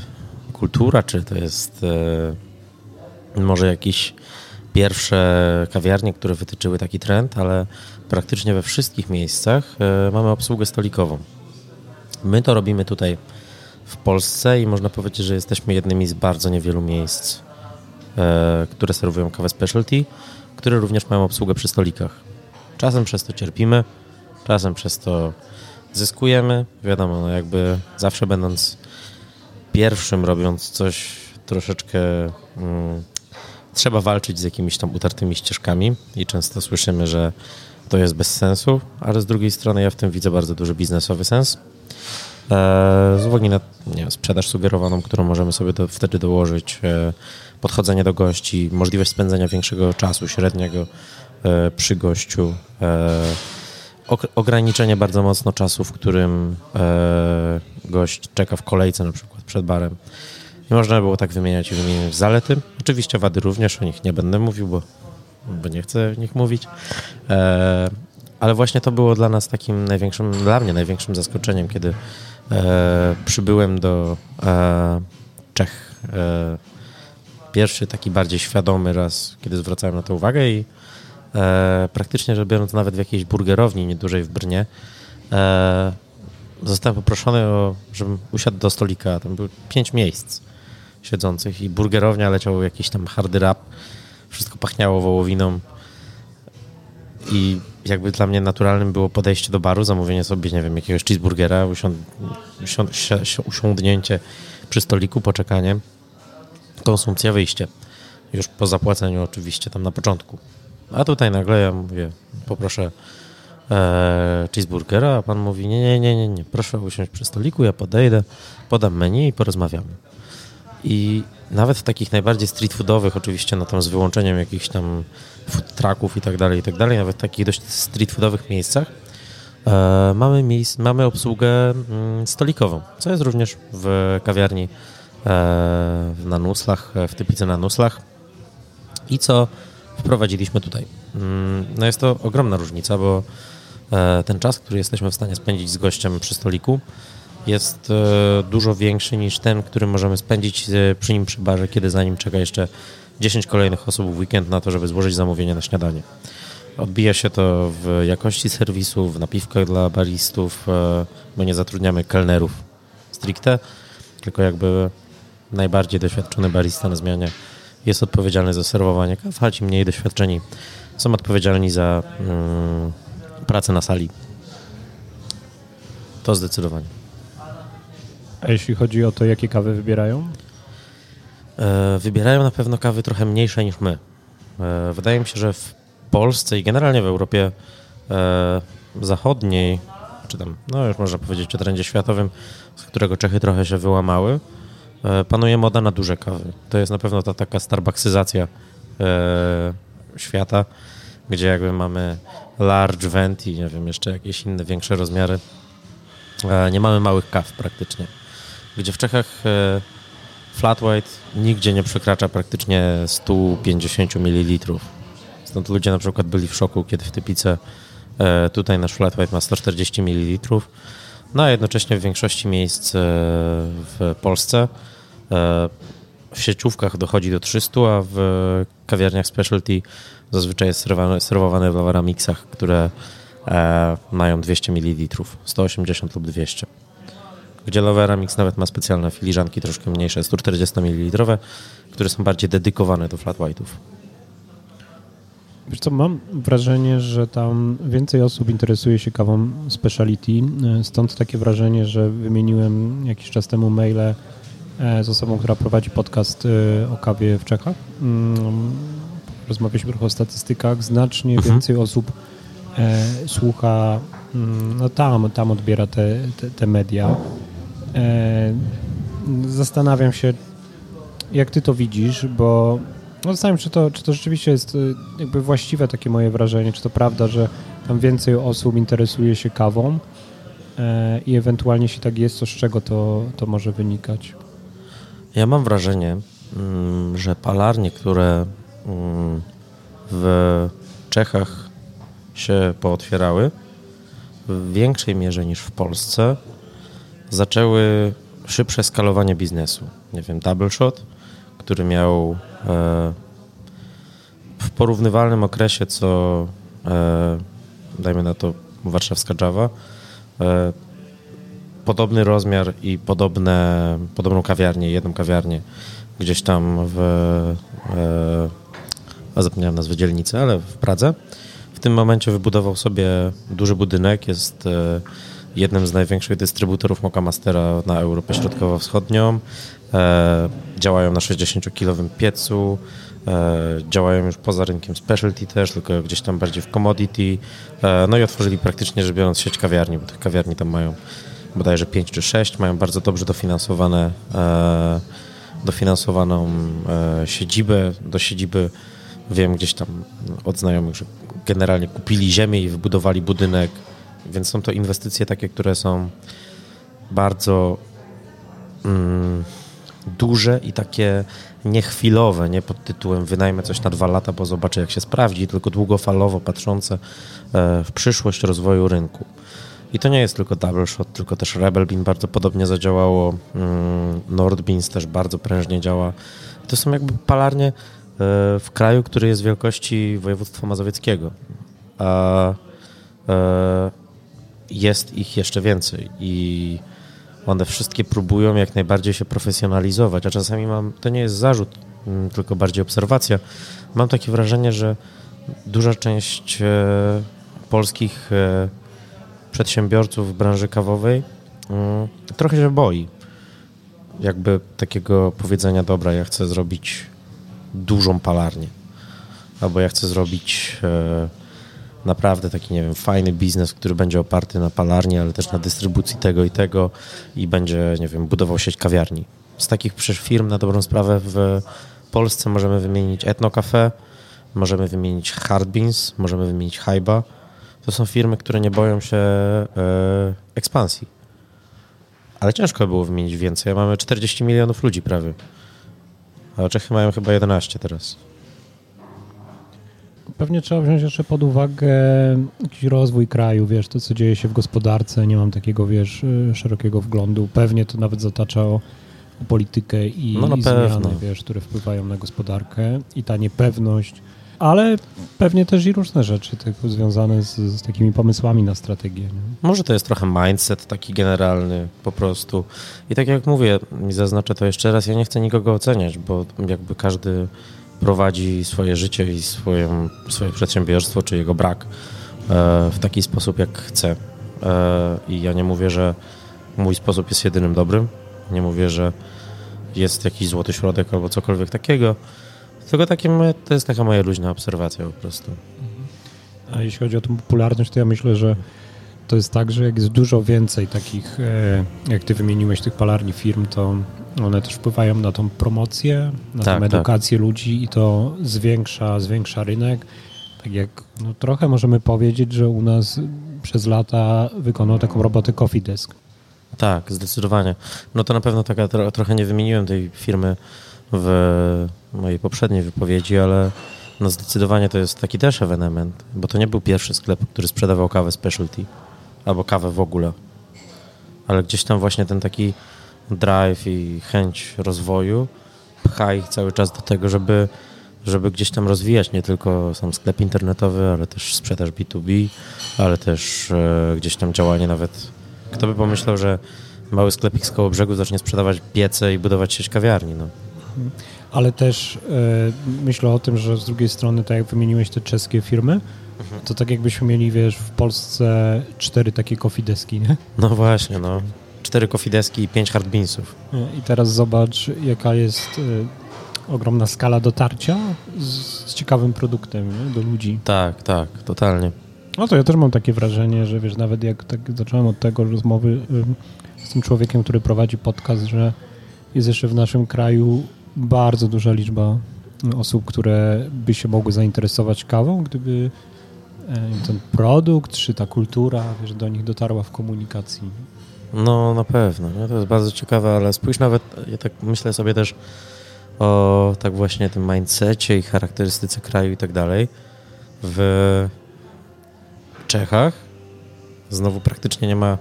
kultura, czy to jest e, może jakieś pierwsze kawiarnie, które wytyczyły taki trend, ale praktycznie we wszystkich miejscach e, mamy obsługę stolikową. My to robimy tutaj w Polsce i można powiedzieć, że jesteśmy jednymi z bardzo niewielu miejsc, które serwują kawę specialty, które również mają obsługę przy stolikach. Czasem przez to cierpimy, czasem przez to zyskujemy. Wiadomo, no jakby zawsze będąc pierwszym, robiąc coś troszeczkę. Mm, trzeba walczyć z jakimiś tam utartymi ścieżkami i często słyszymy, że to jest bez sensu, ale z drugiej strony ja w tym widzę bardzo duży biznesowy sens. E, z uwagi na nie sprzedaż sugerowaną, którą możemy sobie do, wtedy dołożyć, e, podchodzenie do gości, możliwość spędzenia większego czasu średniego e, przy gościu, ograniczenie bardzo mocno czasu, w którym gość czeka w kolejce na przykład przed barem. Nie można było tak wymieniać i wymieniać zalety. Oczywiście wady również, o nich nie będę mówił, bo, bo nie chcę o nich mówić. ale właśnie to było dla nas takim największym, dla mnie największym zaskoczeniem, kiedy e, przybyłem do e, Czech. Pierwszy taki bardziej świadomy raz, kiedy zwracałem na to uwagę i e, praktycznie rzecz biorąc nawet w jakiejś burgerowni niedużej w Brnie e, zostałem poproszony, o, żebym usiadł do stolika. Tam było pięć miejsc siedzących i burgerownia leciał jakiś tam hardy rap. Wszystko pachniało wołowiną i jakby dla mnie naturalnym było podejście do baru, zamówienie sobie, nie wiem, jakiegoś cheeseburgera, usiąd, usiądnięcie przy stoliku, poczekanie, konsumpcja, wyjście. Już po zapłaceniu oczywiście, tam na początku. A tutaj nagle ja mówię, poproszę e, cheeseburgera, a pan mówi, nie, nie, nie, nie, nie, proszę usiąść przy stoliku, ja podejdę, podam menu i porozmawiamy. I nawet w takich najbardziej street foodowych, oczywiście, no tam z wyłączeniem jakichś tam food trucków i tak dalej, i tak dalej, nawet w takich dość street foodowych miejscach e, mamy, miejsc, mamy obsługę mm, stolikową, co jest również w kawiarni na Nuslach, w typice na Nuslach i co wprowadziliśmy tutaj. Mm, no jest to ogromna różnica, bo e, ten czas, który jesteśmy w stanie spędzić z gościem przy stoliku, jest e, dużo większy niż ten, który możemy spędzić e, przy nim przy barze, kiedy za nim czeka jeszcze 10 kolejnych osób w weekend na to, żeby złożyć zamówienie na śniadanie. Odbija się to w jakości serwisu, w napiwkach dla baristów, e, bo nie zatrudniamy kelnerów stricte, tylko jakby najbardziej doświadczony barista na zmianie jest odpowiedzialny za serwowanie kaw, a ci mniej doświadczeni są odpowiedzialni za mm, pracę na sali. To zdecydowanie. A jeśli chodzi o to, jakie kawy wybierają? E, wybierają na pewno kawy trochę mniejsze niż my. E, wydaje mi się, że w Polsce i generalnie w Europie e, zachodniej, czy tam, no już można powiedzieć o trendzie światowym, z którego Czechy trochę się wyłamały, panuje moda na duże kawy. To jest na pewno ta taka starbucksyzacja świata, gdzie jakby mamy large venti, nie wiem, jeszcze jakieś inne większe rozmiary. Nie mamy małych kaw praktycznie. Gdzie w Czechach flat white nigdzie nie przekracza praktycznie 150 ml. Stąd ludzie na przykład byli w szoku, kiedy w Typice e, tutaj nasz flat white ma 140 ml. No a jednocześnie w większości miejsc e, w Polsce e, w sieciówkach dochodzi do 300, a w kawiarniach specialty zazwyczaj jest serwowane, serwowane w Avaramixach, które mają 200 ml, 180 lub 200 gdzie Lovera Mix nawet ma specjalne filiżanki troszkę mniejsze, 140 ml, które są bardziej dedykowane do flat white'ów. Wiesz co, mam wrażenie, że tam więcej osób interesuje się kawą speciality, stąd takie wrażenie, że wymieniłem jakiś czas temu maile z osobą, która prowadzi podcast e, o kawie w Czechach. Mm, rozmawialiśmy trochę o statystykach. Znacznie mhm. więcej osób e, słucha, mm, no tam, tam odbiera te, te, te media. E, zastanawiam się, jak ty to widzisz, bo no zastanawiam się, czy to, czy to rzeczywiście jest e, jakby właściwe takie moje wrażenie, czy to prawda, że tam więcej osób interesuje się kawą e, i ewentualnie jeśli tak jest, to z czego to, to może wynikać? Ja mam wrażenie, mm, że palarnie, które mm, w Czechach się pootwierały, w większej mierze niż w Polsce zaczęły szybsze skalowanie biznesu. Nie wiem, Double Shot, który miał e, w porównywalnym okresie, co e, dajmy na to warszawska Java, e, podobny rozmiar i podobne, podobną kawiarnię, jedną kawiarnię gdzieś tam w, e, zapomniałem nazwę dzielnicy, ale w Pradze. W tym momencie wybudował sobie duży budynek, jest e, jednym z największych dystrybutorów Moka Mastera na Europę Środkowo-Wschodnią. E, działają na 60-kilowym piecu, e, działają już poza rynkiem specialty też, tylko gdzieś tam bardziej w commodity. E, no i otworzyli praktycznie rzecz biorąc sieć kawiarni, bo tych kawiarni tam mają bodajże 5 czy 6, mają bardzo dobrze dofinansowane, e, dofinansowaną e, siedzibę. Do siedziby wiem gdzieś tam od znajomych, że generalnie kupili ziemię i wybudowali budynek więc są to inwestycje takie, które są bardzo mm, duże i takie niechwilowe, nie pod tytułem wynajmę coś na dwa lata, bo zobaczę jak się sprawdzi, tylko długofalowo patrzące e, w przyszłość rozwoju rynku. I to nie jest tylko Double Shot, tylko też Rebel Bean bardzo podobnie zadziałało, mm, Nordbeans też bardzo prężnie działa. To są jakby palarnie e, w kraju, który jest wielkości województwa mazowieckiego. A e, jest ich jeszcze więcej i one wszystkie próbują jak najbardziej się profesjonalizować, a czasami mam, to nie jest zarzut, mm, tylko bardziej obserwacja. Mam takie wrażenie, że duża część e, polskich przedsiębiorców branży kawowej mm, trochę się boi jakby takiego powiedzenia, dobra, ja chcę zrobić dużą palarnię, albo ja chcę zrobić e, naprawdę taki, nie wiem, fajny biznes, który będzie oparty na palarni, ale też na dystrybucji tego i tego i będzie, nie wiem, budował sieć kawiarni. Z takich firm na dobrą sprawę w Polsce możemy wymienić Etno Cafe, możemy wymienić Hard Beans, możemy wymienić Hyba. To są firmy, które nie boją się e, ekspansji. Ale ciężko było wymienić więcej. Mamy 40 milionów ludzi prawie. A Czechy mają chyba 11 teraz. Pewnie trzeba wziąć jeszcze pod uwagę jakiś rozwój kraju, wiesz, to co dzieje się w gospodarce, nie mam takiego, wiesz, szerokiego wglądu. Pewnie to nawet zatacza o, o politykę i, no i zmiany, wiesz, które wpływają na gospodarkę i ta niepewność, ale pewnie też i różne rzeczy tylko związane z, z takimi pomysłami na strategię. Nie? Może to jest trochę mindset taki generalny po prostu. I tak jak mówię, zaznaczę to jeszcze raz, ja nie chcę nikogo oceniać, bo jakby każdy prowadzi swoje życie i swoje, swoje przedsiębiorstwo, czy jego brak e, w taki sposób, jak chce. E, I ja nie mówię, że mój sposób jest jedynym dobrym. Nie mówię, że jest jakiś złoty środek albo cokolwiek takiego, tylko takie, to jest taka moja luźna obserwacja po prostu. A jeśli chodzi o tę popularność, to ja myślę, że to jest tak, że jak jest dużo więcej takich, e, jak ty wymieniłeś tych palarni firm, to one też wpływają na tą promocję, na tak, tą tak. edukację tak. ludzi i to zwiększa, zwiększa rynek. Tak jak no, trochę możemy powiedzieć, że u nas przez lata wykonał taką robotę Coffee Desk. Tak, zdecydowanie. No to na pewno taka, trochę nie wymieniłem tej firmy w mojej poprzedniej wypowiedzi, ale no zdecydowanie to jest taki też ewenement, bo to nie był pierwszy sklep, który sprzedawał kawę specialty albo kawę w ogóle, ale gdzieś tam właśnie ten taki drive i chęć rozwoju pcha ich cały czas do tego, żeby, żeby gdzieś tam rozwijać nie tylko sam sklep internetowy, ale też sprzedaż B2B, ale też e, gdzieś tam działanie nawet. Kto by pomyślał, że mały sklepik z koło brzegu zacznie sprzedawać piece i budować sieć kawiarni. No. Ale też e, myślę o tym, że z drugiej strony, tak jak wymieniłeś te czeskie firmy, mhm. to tak jakbyśmy mieli, wiesz, w Polsce cztery takie kofideski, nie? No właśnie, no. Cztery kofideski i pięć hardbeansów. I teraz zobacz, jaka jest e, ogromna skala dotarcia z, z ciekawym produktem nie? do ludzi. Tak, tak, totalnie. No to ja też mam takie wrażenie, że wiesz, nawet jak tak zacząłem od tego rozmowy y, z tym człowiekiem, który prowadzi podcast, że jest jeszcze w naszym kraju bardzo duża liczba osób, które by się mogły zainteresować kawą, gdyby e, ten produkt czy ta kultura wiesz, do nich dotarła w komunikacji. No na pewno, to jest bardzo ciekawe, ale spójrz nawet, ja tak myślę sobie też o tak właśnie tym mindsetie i charakterystyce kraju i tak dalej. W Czechach znowu praktycznie nie ma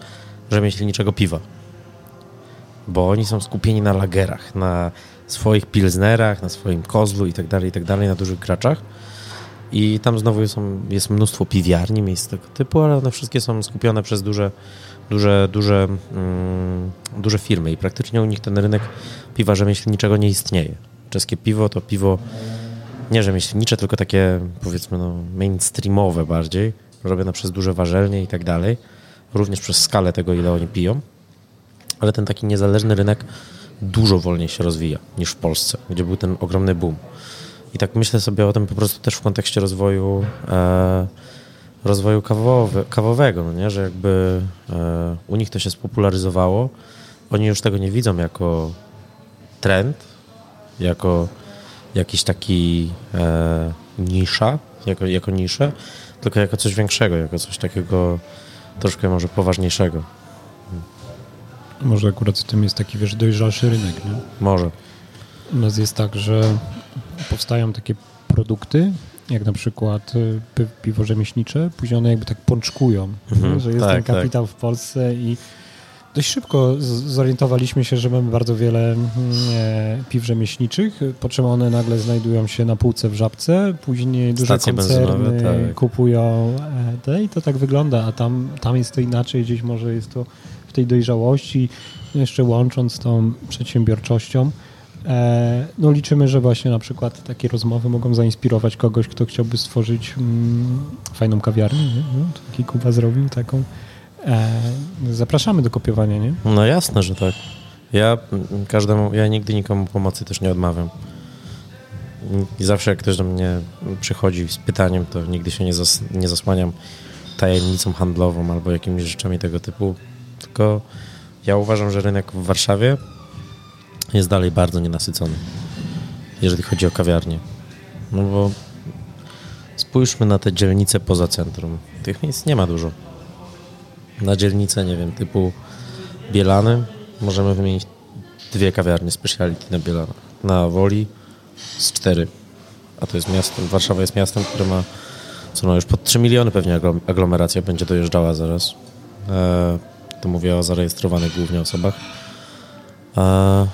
rzemieślniczego piwa bo oni są skupieni na lagerach, na swoich pilznerach, na swoim kozlu i tak dalej, i tak dalej, na dużych graczach. I tam znowu są, jest mnóstwo piwiarni, miejsc tego typu, ale one wszystkie są skupione przez duże, duże, duże, mm, duże firmy i praktycznie u nich ten rynek piwa rzemieślniczego nie istnieje. Czeskie piwo to piwo nie rzemieślnicze, tylko takie powiedzmy no, mainstreamowe bardziej, robione przez duże warzelnie i tak dalej, również przez skalę tego, ile oni piją ale ten taki niezależny rynek dużo wolniej się rozwija niż w Polsce, gdzie był ten ogromny boom. I tak myślę sobie o tym po prostu też w kontekście rozwoju e, rozwoju kawowy, kawowego, no nie? że jakby e, u nich to się spopularyzowało. Oni już tego nie widzą jako trend, jako jakiś taki e, nisza, jako, jako niszę, tylko jako coś większego, jako coś takiego troszkę może poważniejszego. Może akurat w tym jest taki, wiesz, dojrzalszy rynek, nie? Może. U nas jest tak, że powstają takie produkty, jak na przykład y, piwo rzemieślnicze, później one jakby tak pączkują, mhm, że jest tak, ten kapitał tak. w Polsce i dość szybko zorientowaliśmy się, że mamy bardzo wiele mm, e, piw rzemieślniczych, po czym one nagle znajdują się na półce w Żabce, później duże Stacje koncerny tak. kupują e, te i to tak wygląda, a tam, tam jest to inaczej, gdzieś może jest to w tej dojrzałości, jeszcze łącząc tą przedsiębiorczością. E, no liczymy, że właśnie na przykład takie rozmowy mogą zainspirować kogoś, kto chciałby stworzyć mm, fajną kawiarnię. No, taki Kuba zrobił taką. E, zapraszamy do kopiowania, nie? No jasne, że tak. Ja każdemu, ja nigdy nikomu pomocy też nie odmawiam. I zawsze jak ktoś do mnie przychodzi z pytaniem, to nigdy się nie, zas, nie zasłaniam tajemnicą handlową albo jakimiś rzeczami tego typu tylko ja uważam, że rynek w Warszawie jest dalej bardzo nienasycony, jeżeli chodzi o kawiarnie. No bo spójrzmy na te dzielnice poza centrum. Tych miejsc nie ma dużo. Na dzielnicę, nie wiem, typu Bielany możemy wymienić dwie kawiarnie speciality na Bielanach. Na Woli z cztery. A to jest miasto, Warszawa jest miastem, które ma co no już pod 3 miliony pewnie aglomeracja będzie dojeżdżała zaraz. E, to mówię o zarejestrowanych głównie osobach. A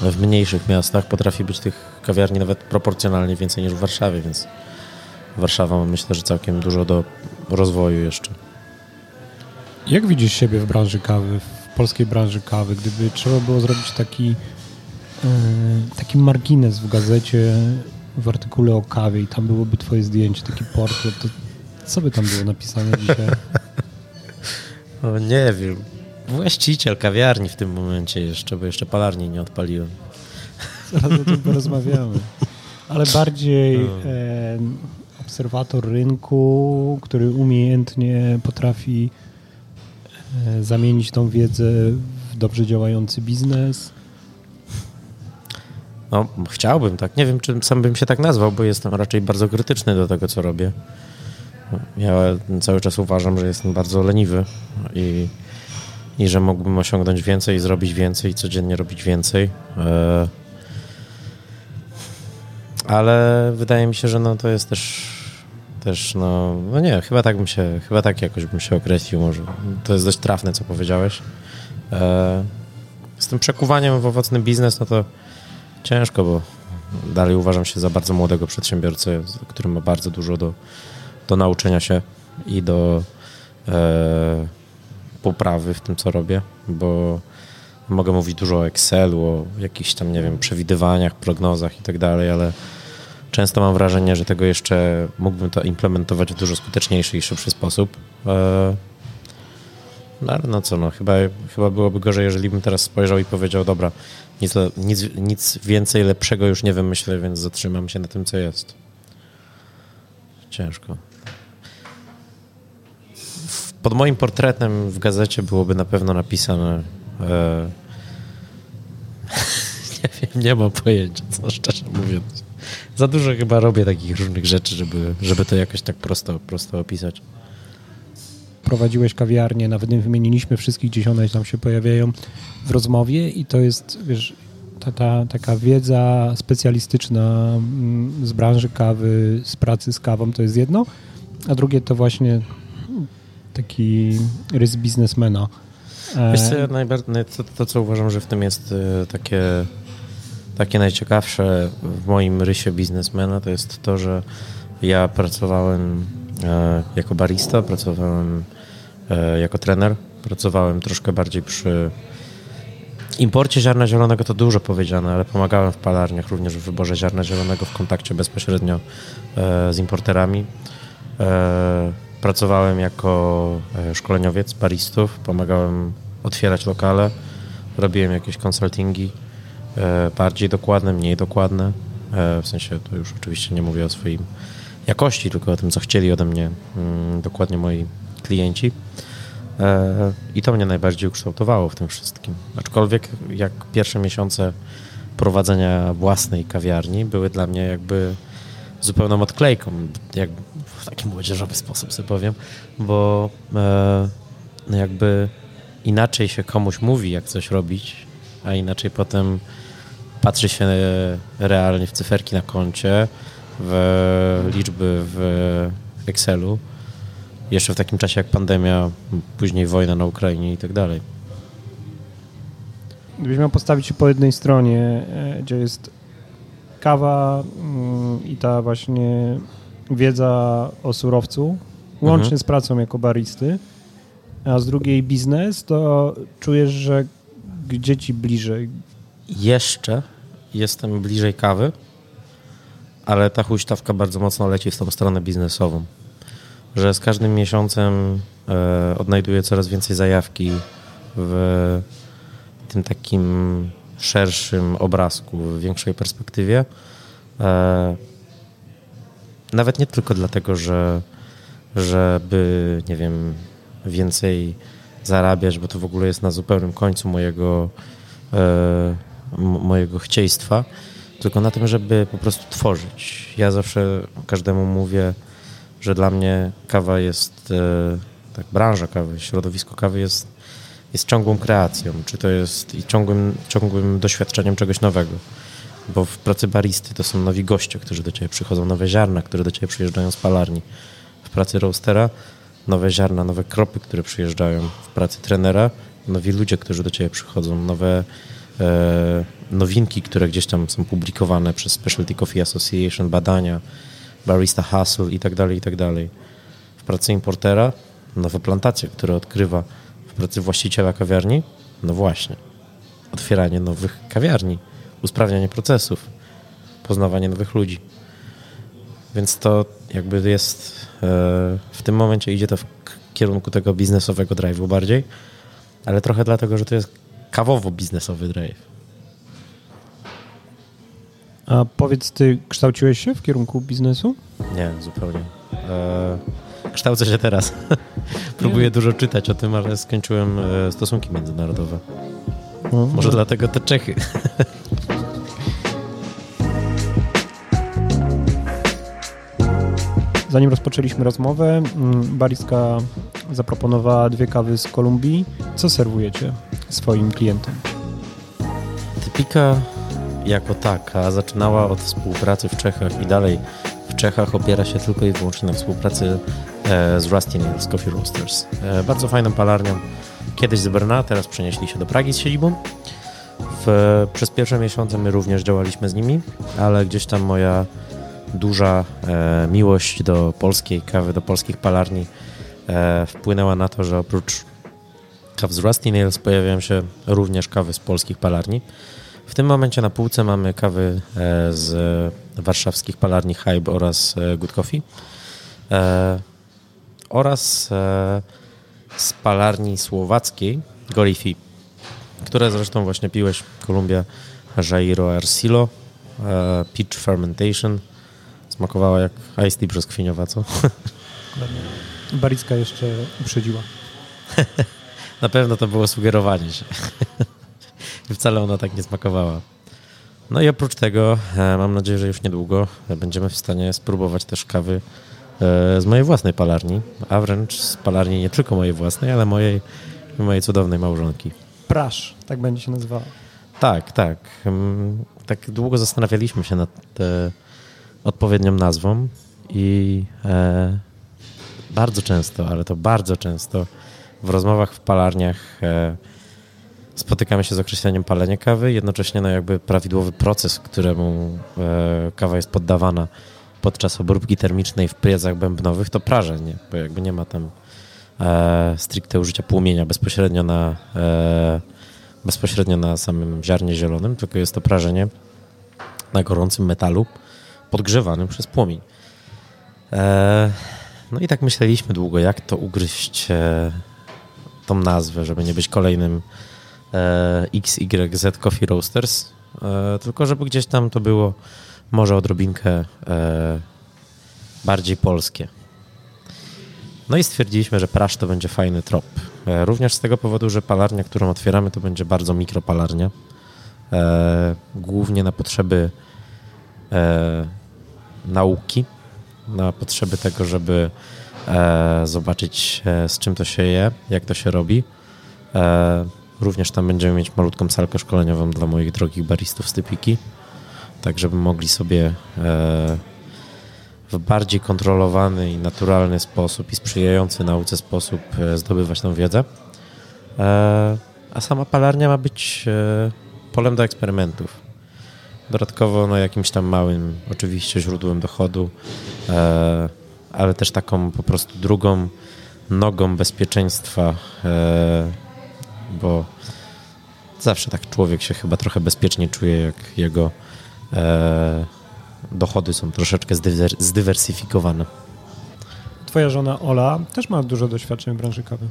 w mniejszych miastach potrafi być tych kawiarni nawet proporcjonalnie więcej niż w Warszawie, więc Warszawa myślę, że całkiem dużo do rozwoju jeszcze. Jak widzisz siebie w branży kawy, w polskiej branży kawy? Gdyby trzeba było zrobić taki, yy, taki margines w gazecie, w artykule o kawie i tam byłoby twoje zdjęcie, taki portret, to co by tam było napisane dzisiaj? No, nie wiem. Właściciel kawiarni w tym momencie jeszcze, bo jeszcze palarni nie odpaliłem. Zaraz o tym porozmawiamy. Ale bardziej no. e, obserwator rynku, który umiejętnie potrafi e, zamienić tą wiedzę w dobrze działający biznes. No, chciałbym tak. Nie wiem, czy sam bym się tak nazwał, bo jestem raczej bardzo krytyczny do tego, co robię. Ja cały czas uważam, że jestem bardzo leniwy i, i że mógłbym osiągnąć więcej, zrobić więcej, codziennie robić więcej. E, ale wydaje mi się, że no to jest też też no, no nie, chyba tak bym się, chyba tak jakoś bym się określił może. To jest dość trafne, co powiedziałeś. E, z tym przekuwaniem w owocny biznes, no to ciężko, bo dalej uważam się za bardzo młodego przedsiębiorcę, który ma bardzo dużo do, do nauczenia się i do e, poprawy w tym, co robię, bo mogę mówić dużo o Excelu, o jakichś tam, nie wiem, przewidywaniach, prognozach i tak dalej, ale często mam wrażenie, że tego jeszcze mógłbym to implementować w dużo skuteczniejszy i szybszy sposób. E, no ale no co, no chyba, chyba byłoby gorzej, jeżeli bym teraz spojrzał i powiedział, dobra, nic, nic, nic więcej lepszego już nie wymyślę, więc zatrzymam się na tym, co jest. Ciężko. Pod moim portretem w gazecie byłoby na pewno napisane e, nie wiem, nie mam pojęcia, co szczerze mówiąc. Za dużo chyba robię takich różnych rzeczy, żeby, żeby to jakoś tak prosto, prosto opisać prowadziłeś kawiarnię, nawet nie wymieniliśmy wszystkich, gdzieś one tam się pojawiają w rozmowie i to jest, wiesz, ta, ta taka wiedza specjalistyczna mm, z branży kawy, z pracy z kawą to jest jedno, a drugie to właśnie taki rys biznesmena. Wiesz co, to, to, co uważam, że w tym jest e, takie, takie najciekawsze w moim rysie biznesmena, to jest to, że ja pracowałem e, jako barista, pracowałem E, jako trener. Pracowałem troszkę bardziej przy imporcie ziarna zielonego, to dużo powiedziane, ale pomagałem w palarniach również w wyborze ziarna zielonego w kontakcie bezpośrednio e, z importerami. E, pracowałem jako szkoleniowiec baristów, pomagałem otwierać lokale, robiłem jakieś konsultingi bardziej dokładne, mniej dokładne. W sensie to już oczywiście nie mówię o swojej jakości, tylko o tym, co chcieli ode mnie mm, dokładnie moi klienci. E, I to mnie najbardziej ukształtowało w tym wszystkim. Aczkolwiek jak pierwsze miesiące prowadzenia własnej kawiarni były dla mnie jakby zupełną odklejką, w taki młodzieżowy sposób sobie powiem, bo e, no jakby inaczej się komuś mówi, jak coś robić, a inaczej potem patrzy się realnie w cyferki na koncie, w liczby w Excelu jeszcze w takim czasie jak pandemia, później wojna na Ukrainie i tak dalej. Gdybyś miał postawić się po jednej stronie, e, gdzie jest kawa mm, i ta właśnie wiedza o surowcu, łącznie mhm. z pracą jako baristy, a z drugiej biznes, to czujesz, że gdzie ci bliżej? Jeszcze jestem bliżej kawy, ale ta huśtawka bardzo mocno leci w tą stronę biznesową że z każdym miesiącem e, odnajduję coraz więcej zajawki w tym takim szerszym obrazku, w większej perspektywie. E, nawet nie tylko dlatego, że żeby, nie wiem, więcej zarabiać, bo to w ogóle jest na zupełnym końcu mojego, e, mojego chcieństwa, tylko na tym, żeby po prostu tworzyć. Ja zawsze każdemu mówię, że dla mnie kawa jest, e, tak, branża kawy, środowisko kawy jest, jest ciągłą kreacją, czy to jest i ciągłym, ciągłym doświadczeniem czegoś nowego. Bo w pracy baristy to są nowi goście, którzy do ciebie przychodzą, nowe ziarna, które do ciebie przyjeżdżają z palarni. W pracy roastera nowe ziarna, nowe kropy, które przyjeżdżają. W pracy trenera nowi ludzie, którzy do ciebie przychodzą, nowe e, nowinki, które gdzieś tam są publikowane przez Specialty Coffee Association, badania, barista hustle i tak dalej, i tak dalej. W pracy importera nowe plantacje, które odkrywa w pracy właściciela kawiarni, no właśnie, otwieranie nowych kawiarni, usprawnianie procesów, poznawanie nowych ludzi. Więc to jakby jest, e, w tym momencie idzie to w kierunku tego biznesowego drive'u bardziej, ale trochę dlatego, że to jest kawowo-biznesowy drive. A powiedz, ty kształciłeś się w kierunku biznesu? Nie, zupełnie. E, kształcę się teraz. Próbuję dużo czytać o tym, ale skończyłem e, stosunki międzynarodowe. No, Może no. dlatego te Czechy. Zanim rozpoczęliśmy rozmowę, mm, bariska zaproponowała dwie kawy z Kolumbii. Co serwujecie swoim klientom? Typika jako taka zaczynała od współpracy w Czechach i dalej w Czechach opiera się tylko i wyłącznie na współpracy e, z Rusty Nails Coffee Roasters. E, bardzo fajną palarnią. Kiedyś z Brna, teraz przenieśli się do Pragi z siedzibą. W, przez pierwsze miesiące my również działaliśmy z nimi, ale gdzieś tam moja duża e, miłość do polskiej kawy, do polskich palarni e, wpłynęła na to, że oprócz kaw z Rusty Nails pojawiają się również kawy z polskich palarni. W tym momencie na półce mamy kawy e, z warszawskich palarni Hybe oraz Good Coffee oraz z palarni słowackiej Golifi, które zresztą właśnie piłeś, Kolumbia Jairo Arcilo, Peach Fermentation. Smakowała jak iced tea brzoskwiniowa, co? Baricka jeszcze uprzedziła. Na pewno to było sugerowanie się. Wcale ona tak nie smakowała. No i oprócz tego e, mam nadzieję, że już niedługo będziemy w stanie spróbować też kawy e, z mojej własnej palarni, a wręcz z palarni nie tylko mojej własnej, ale mojej mojej cudownej małżonki. Prasz, tak będzie się nazywała. Tak, tak. Mm, tak długo zastanawialiśmy się nad e, odpowiednią nazwą i e, bardzo często, ale to bardzo często w rozmowach w palarniach e, spotykamy się z określeniem palenia kawy, jednocześnie no jakby prawidłowy proces, któremu e, kawa jest poddawana podczas obróbki termicznej w piecach bębnowych, to prażenie, bo jakby nie ma tam e, stricte użycia płomienia bezpośrednio na, e, bezpośrednio na samym ziarnie zielonym, tylko jest to prażenie na gorącym metalu podgrzewanym przez płomień. E, no i tak myśleliśmy długo, jak to ugryźć e, tą nazwę, żeby nie być kolejnym E, XYZ Coffee Roasters, e, tylko żeby gdzieś tam to było może odrobinkę bardziej polskie. No i stwierdziliśmy, że prasz to będzie fajny trop. Również z tego powodu, że palarnia, którą otwieramy, to będzie bardzo mikropalarnia. Głównie na potrzeby nauki, na potrzeby tego, żeby zobaczyć z czym to się je, jak to się robi. Również tam będziemy mieć malutką salkę szkoleniową dla moich drogich baristów z Typiki, tak żeby mogli sobie e, w bardziej kontrolowany i naturalny sposób i sprzyjający nauce sposób e, zdobywać tą wiedzę. E, a sama palarnia ma być polem do eksperymentów. Dodatkowo no, jakimś tam małym, oczywiście, źródłem dochodu, ale też taką po prostu drugą nogą bezpieczeństwa bo zawsze tak człowiek się chyba trochę bezpiecznie czuje, jak jego e, dochody są troszeczkę zdywersyfikowane. Twoja żona Ola też ma dużo doświadczeń w branży kawy.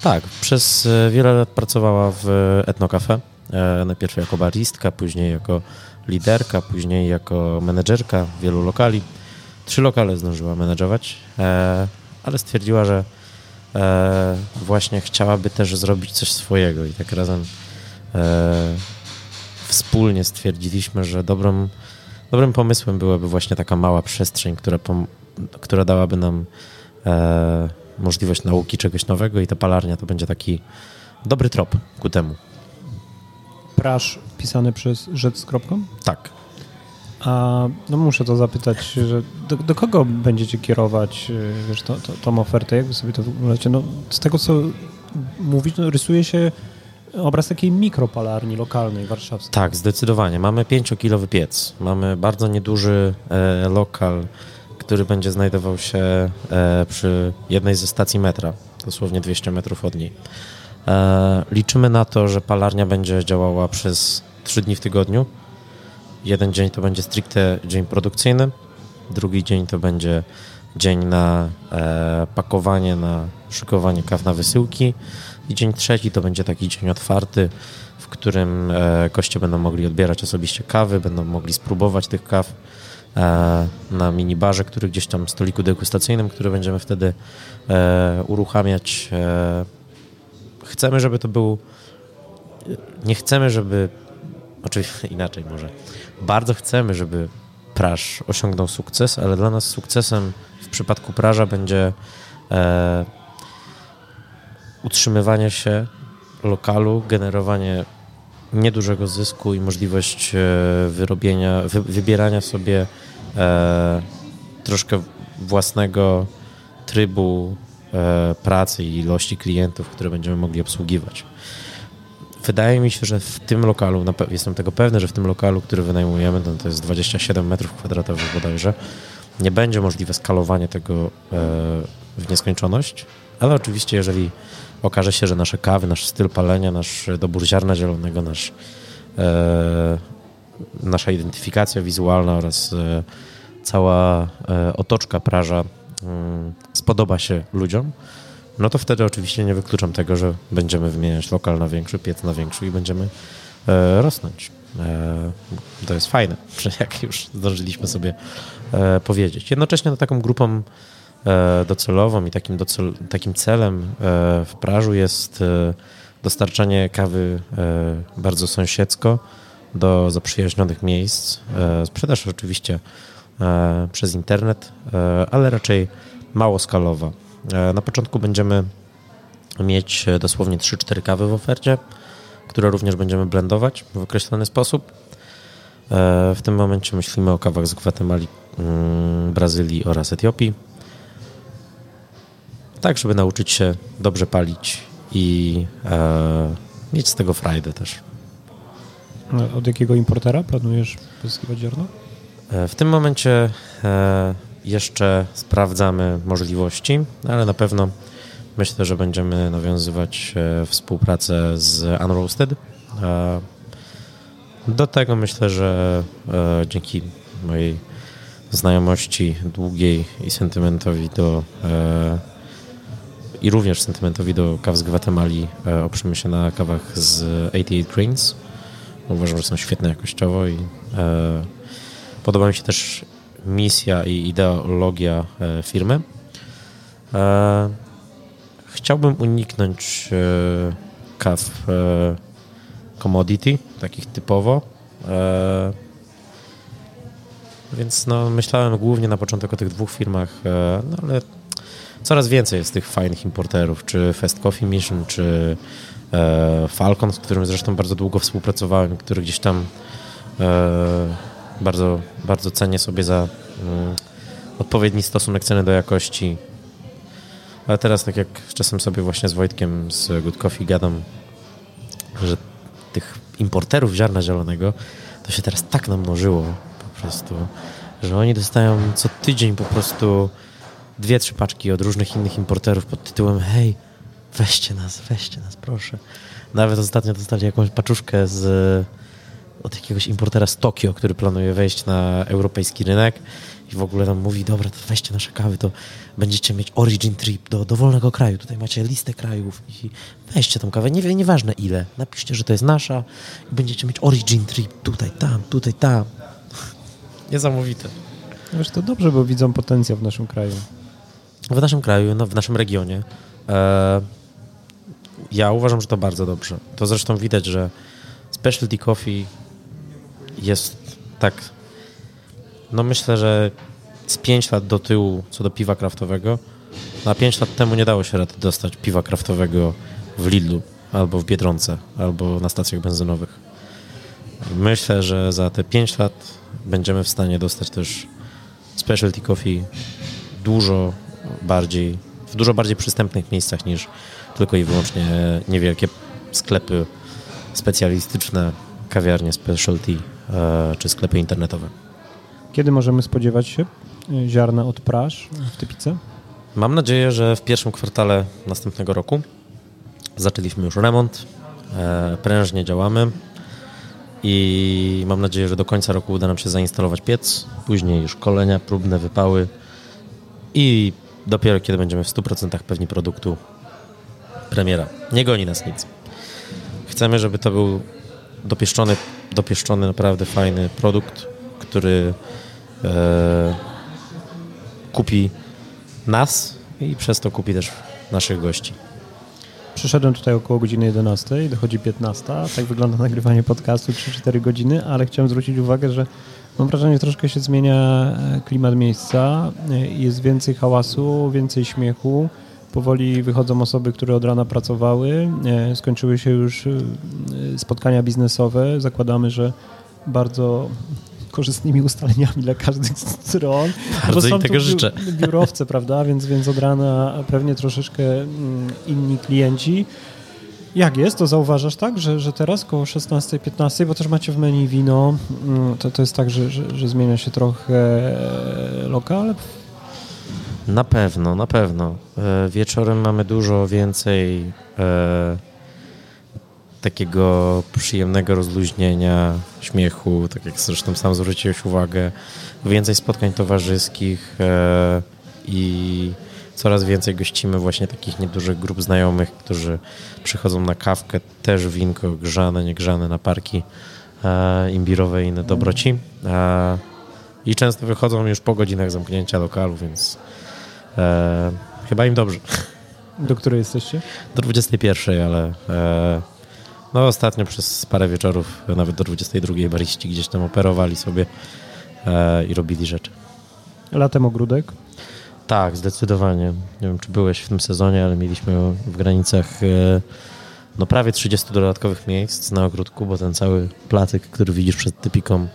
Tak, przez e, wiele lat pracowała w Etnocafe. E, najpierw jako baristka, później jako liderka, później jako menedżerka wielu lokali. Trzy lokale zdążyła menedżować, e, ale stwierdziła, że e, właśnie chciałaby też zrobić coś swojego i tak razem e, wspólnie stwierdziliśmy, że dobrym, dobrym pomysłem byłaby właśnie taka mała przestrzeń, która, która dałaby nam e, możliwość nauki czegoś nowego i ta palarnia to będzie taki dobry trop ku temu. Prasz pisany przez rzecz z kropką? Tak. A no muszę to zapytać, że do, do kogo będziecie kierować y, wiesz, to, to, tą ofertę? Jak wy sobie to wyglądacie? No, z tego, co mówisz, no, rysuje się obraz takiej mikropalarni lokalnej, warszawskiej. Tak, zdecydowanie. Mamy pięciokilowy piec. Mamy bardzo nieduży e, lokal, który będzie znajdował się e, przy jednej ze stacji metra, dosłownie 200 metrów od niej. E, liczymy na to, że palarnia będzie działała przez 3 dni w tygodniu, Jeden dzień to będzie stricte dzień produkcyjny, drugi dzień to będzie dzień na e, pakowanie, na szykowanie kaw na wysyłki i dzień trzeci to będzie taki dzień otwarty, w którym e, goście będą mogli odbierać osobiście kawy, będą mogli spróbować tych kaw e, na minibarze, który gdzieś tam stoliku degustacyjnym, który będziemy wtedy e, uruchamiać. E, chcemy, żeby to był nie chcemy, żeby oczywiście inaczej może. Bardzo chcemy, żeby Praż osiągnął sukces, ale dla nas sukcesem w przypadku Praża będzie e, utrzymywanie się lokalu, generowanie niedużego zysku i możliwość e, wyrobienia, wy, wybierania sobie e, troszkę własnego trybu e, pracy i ilości klientów, które będziemy mogli obsługiwać. Wydaje mi się, że w tym lokalu, jestem tego pewny, że w tym lokalu, który wynajmujemy, to, to jest 27 metrów kwadratowych bodajże, nie będzie możliwe skalowanie tego e, w nieskończoność, ale oczywiście jeżeli okaże się, że nasze kawy, nasz styl palenia, nasz dobór ziarna zielonego, nasz, e, nasza identyfikacja wizualna oraz e, cała otoczka praża mm, spodoba się ludziom, no to wtedy oczywiście nie wykluczam tego, że będziemy wymieniać lokal na większy, piec na większy i będziemy e, rosnąć. E, to jest fajne, jak już zdążyliśmy sobie e, powiedzieć. Jednocześnie no, taką grupą e, docelową i takim, docel, takim celem e, w Prażu jest e, dostarczanie kawy bardzo sąsiedzko do zaprzyjaźnionych miejsc. Sprzedaż oczywiście przez internet, ale raczej mało skalowa. E, na początku będziemy mieć e, dosłownie 3-4 kawy w ofercie, które również będziemy blendować w określony sposób. E, w tym momencie myślimy o kawach z Gwatemali, mm, Brazylii oraz Etiopii. Tak, żeby nauczyć się dobrze palić i mieć z tego frajdę też. Od jakiego importera planujesz pozyskiwać ziarno? W tym momencie jeszcze sprawdzamy możliwości, ale na pewno myślę, że będziemy nawiązywać e, współpracę z Unroasted. Do tego myślę, że e, dzięki mojej znajomości długiej i sentymentowi do e, i również sentymentowi do kaw z Gwatemali oprzemy się na kawach z 88 Greens. Uważam, że są świetne jakościowo i podoba mi się też misja i ideologia e, firmy. E, chciałbym uniknąć e, kaw commodity, takich typowo. Więc no, myślałem głównie na początek o tych dwóch firmach, no ale coraz więcej jest tych fajnych importerów, czy Fast Coffee Mission, czy Falcon, z którym zresztą bardzo długo współpracowałem, który gdzieś tam bardzo, bardzo cenię sobie za mm, odpowiedni stosunek ceny do jakości. Ale teraz, tak jak czasem sobie właśnie z Wojtkiem z Good Coffee gadam, że tych importerów ziarna zielonego to się teraz tak namnożyło po prostu, że oni dostają co tydzień po prostu dwie, trzy paczki od różnych innych importerów pod tytułem hej, weźcie nas, weźcie nas, proszę. Nawet ostatnio dostali jakąś paczuszkę z od jakiegoś importera z Tokio, który planuje wejść na europejski rynek i w ogóle nam mówi, dobra, to weźcie nasze kawy, to będziecie mieć origin trip do dowolnego kraju, tutaj macie listę krajów i weźcie tą kawę, nie, nieważne ile, napiszcie, że to jest nasza i będziecie mieć origin trip tutaj, tam, tutaj, tam. Niesamowite. Wiesz, to dobrze, bo widzą potencjał w naszym kraju. W naszym kraju, no, w naszym regionie. E, ja uważam, że to bardzo dobrze. To zresztą widać, że specialty coffee jest tak, no myślę, że z 5 lat do tyłu co do piwa kraftowego, na 5 lat temu nie dało się rady dostać piwa kraftowego w Lidlu, albo w Biedronce, albo na stacjach benzynowych. Myślę, że za te 5 lat będziemy w stanie dostać też specialty coffee dużo bardziej, w dużo bardziej przystępnych miejscach niż tylko i wyłącznie niewielkie sklepy specjalistyczne, kawiarnie specialty czy sklepy internetowe. Kiedy możemy spodziewać się e, ziarna od praż w Typice? Mam nadzieję, że w pierwszym kwartale następnego roku zaczęliśmy już remont, e, prężnie działamy i mam nadzieję, że do końca roku uda nam się zainstalować piec, później szkolenia, próbne wypały i dopiero kiedy będziemy w 100% pewni produktu, premiera. Nie goni nas nic. Chcemy, żeby to był dopieszczony, dopieszczony naprawdę fajny produkt, który e, kupi nas i przez to kupi też naszych gości. Przyszedłem tutaj około godziny 11, dochodzi 15. Tak wygląda nagrywanie podcastu 3-4 godziny, ale chciałem zwrócić uwagę, że mam wrażenie, że troszkę się zmienia e, klimat miejsca. E, jest więcej hałasu, więcej śmiechu. Powoli wychodzą osoby, które od rana pracowały. E, skończyły się już spotkania biznesowe. Zakładamy, że bardzo korzystnymi ustaleniami dla każdych stron. Bardzo bo są tego życzę. biurowce, prawda, więc, więc od rana pewnie troszeczkę mm, inni klienci. Jak jest? To zauważasz tak, że, że teraz koło 16-15, bo też macie w menu wino, mm, to, to jest tak, że, że, że zmienia się trochę e, lokal? Na pewno, na pewno. E, wieczorem mamy dużo więcej e, takiego przyjemnego rozluźnienia, śmiechu, tak jak zresztą sam zwróciłeś uwagę, więcej spotkań towarzyskich e, i coraz więcej gościmy właśnie takich niedużych grup znajomych, którzy przychodzą na kawkę, też winko grzane, niegrzane na parki e, imbirowe i inne dobroci. E, I często wychodzą już po godzinach zamknięcia lokalu, więc e, chyba im dobrze. Do której jesteście? Do 21, ale e, no ostatnio przez parę wieczorów, nawet do 22 bariści gdzieś tam operowali sobie e, i robili rzeczy. Latem ogródek? Tak, zdecydowanie. Nie wiem, czy byłeś w tym sezonie, ale mieliśmy w granicach e, no prawie 30 dodatkowych miejsc na ogródku, bo ten cały platyk, który widzisz przed typiką,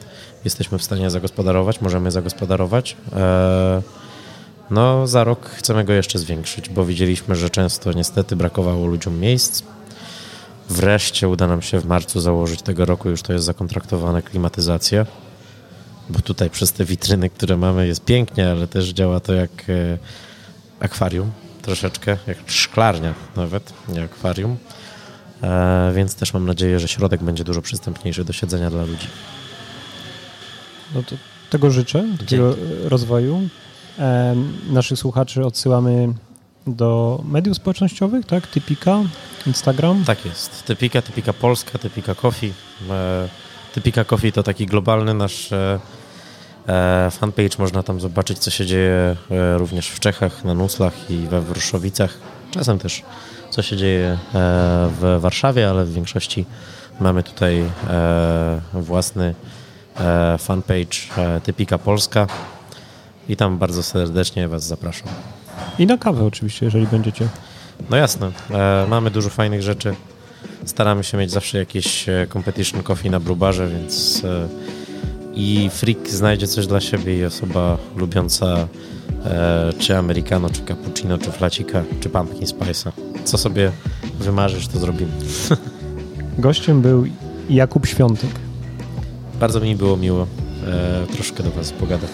jesteśmy w stanie zagospodarować, możemy zagospodarować. E, no, za rok chcemy go jeszcze zwiększyć, bo widzieliśmy, że często niestety brakowało ludziom miejsc Wreszcie uda nam się w marcu założyć tego roku, już to jest zakontraktowane klimatyzacja, bo tutaj przez te witryny, które mamy jest pięknie, ale też działa to jak e, akwarium troszeczkę, jak szklarnia nawet, nie akwarium. E, więc też mam nadzieję, że środek będzie dużo przystępniejszy do siedzenia dla ludzi. No to tego życzę, takiego rozwoju. E, naszych słuchaczy odsyłamy do mediów społecznościowych, tak? Typika, Instagram? Tak jest. Typika, Typika Polska, Typika Coffee. E, typika Coffee to taki globalny nasz e, e, fanpage. Można tam zobaczyć, co się dzieje również w Czechach, na Nuslach i we Wruszowicach. Czasem też, co się dzieje w Warszawie, ale w większości mamy tutaj własny fanpage Typika Polska i tam bardzo serdecznie Was zapraszam. I na kawę oczywiście, jeżeli będziecie. No jasne. E, mamy dużo fajnych rzeczy. Staramy się mieć zawsze jakieś e, competition coffee na brubarze, więc e, i freak znajdzie coś dla siebie i osoba lubiąca e, czy americano, czy cappuccino, czy flacika, czy pumpkin spice'a. Co sobie wymarzysz, to zrobimy. Gościem był Jakub Świątek. Bardzo mi było miło e, troszkę do Was pogadać.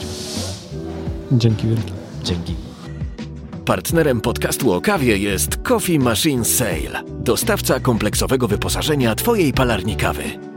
Dzięki wielkie. Dzięki. Partnerem podcastu o kawie jest Coffee Machine Sale, dostawca kompleksowego wyposażenia Twojej palarni kawy.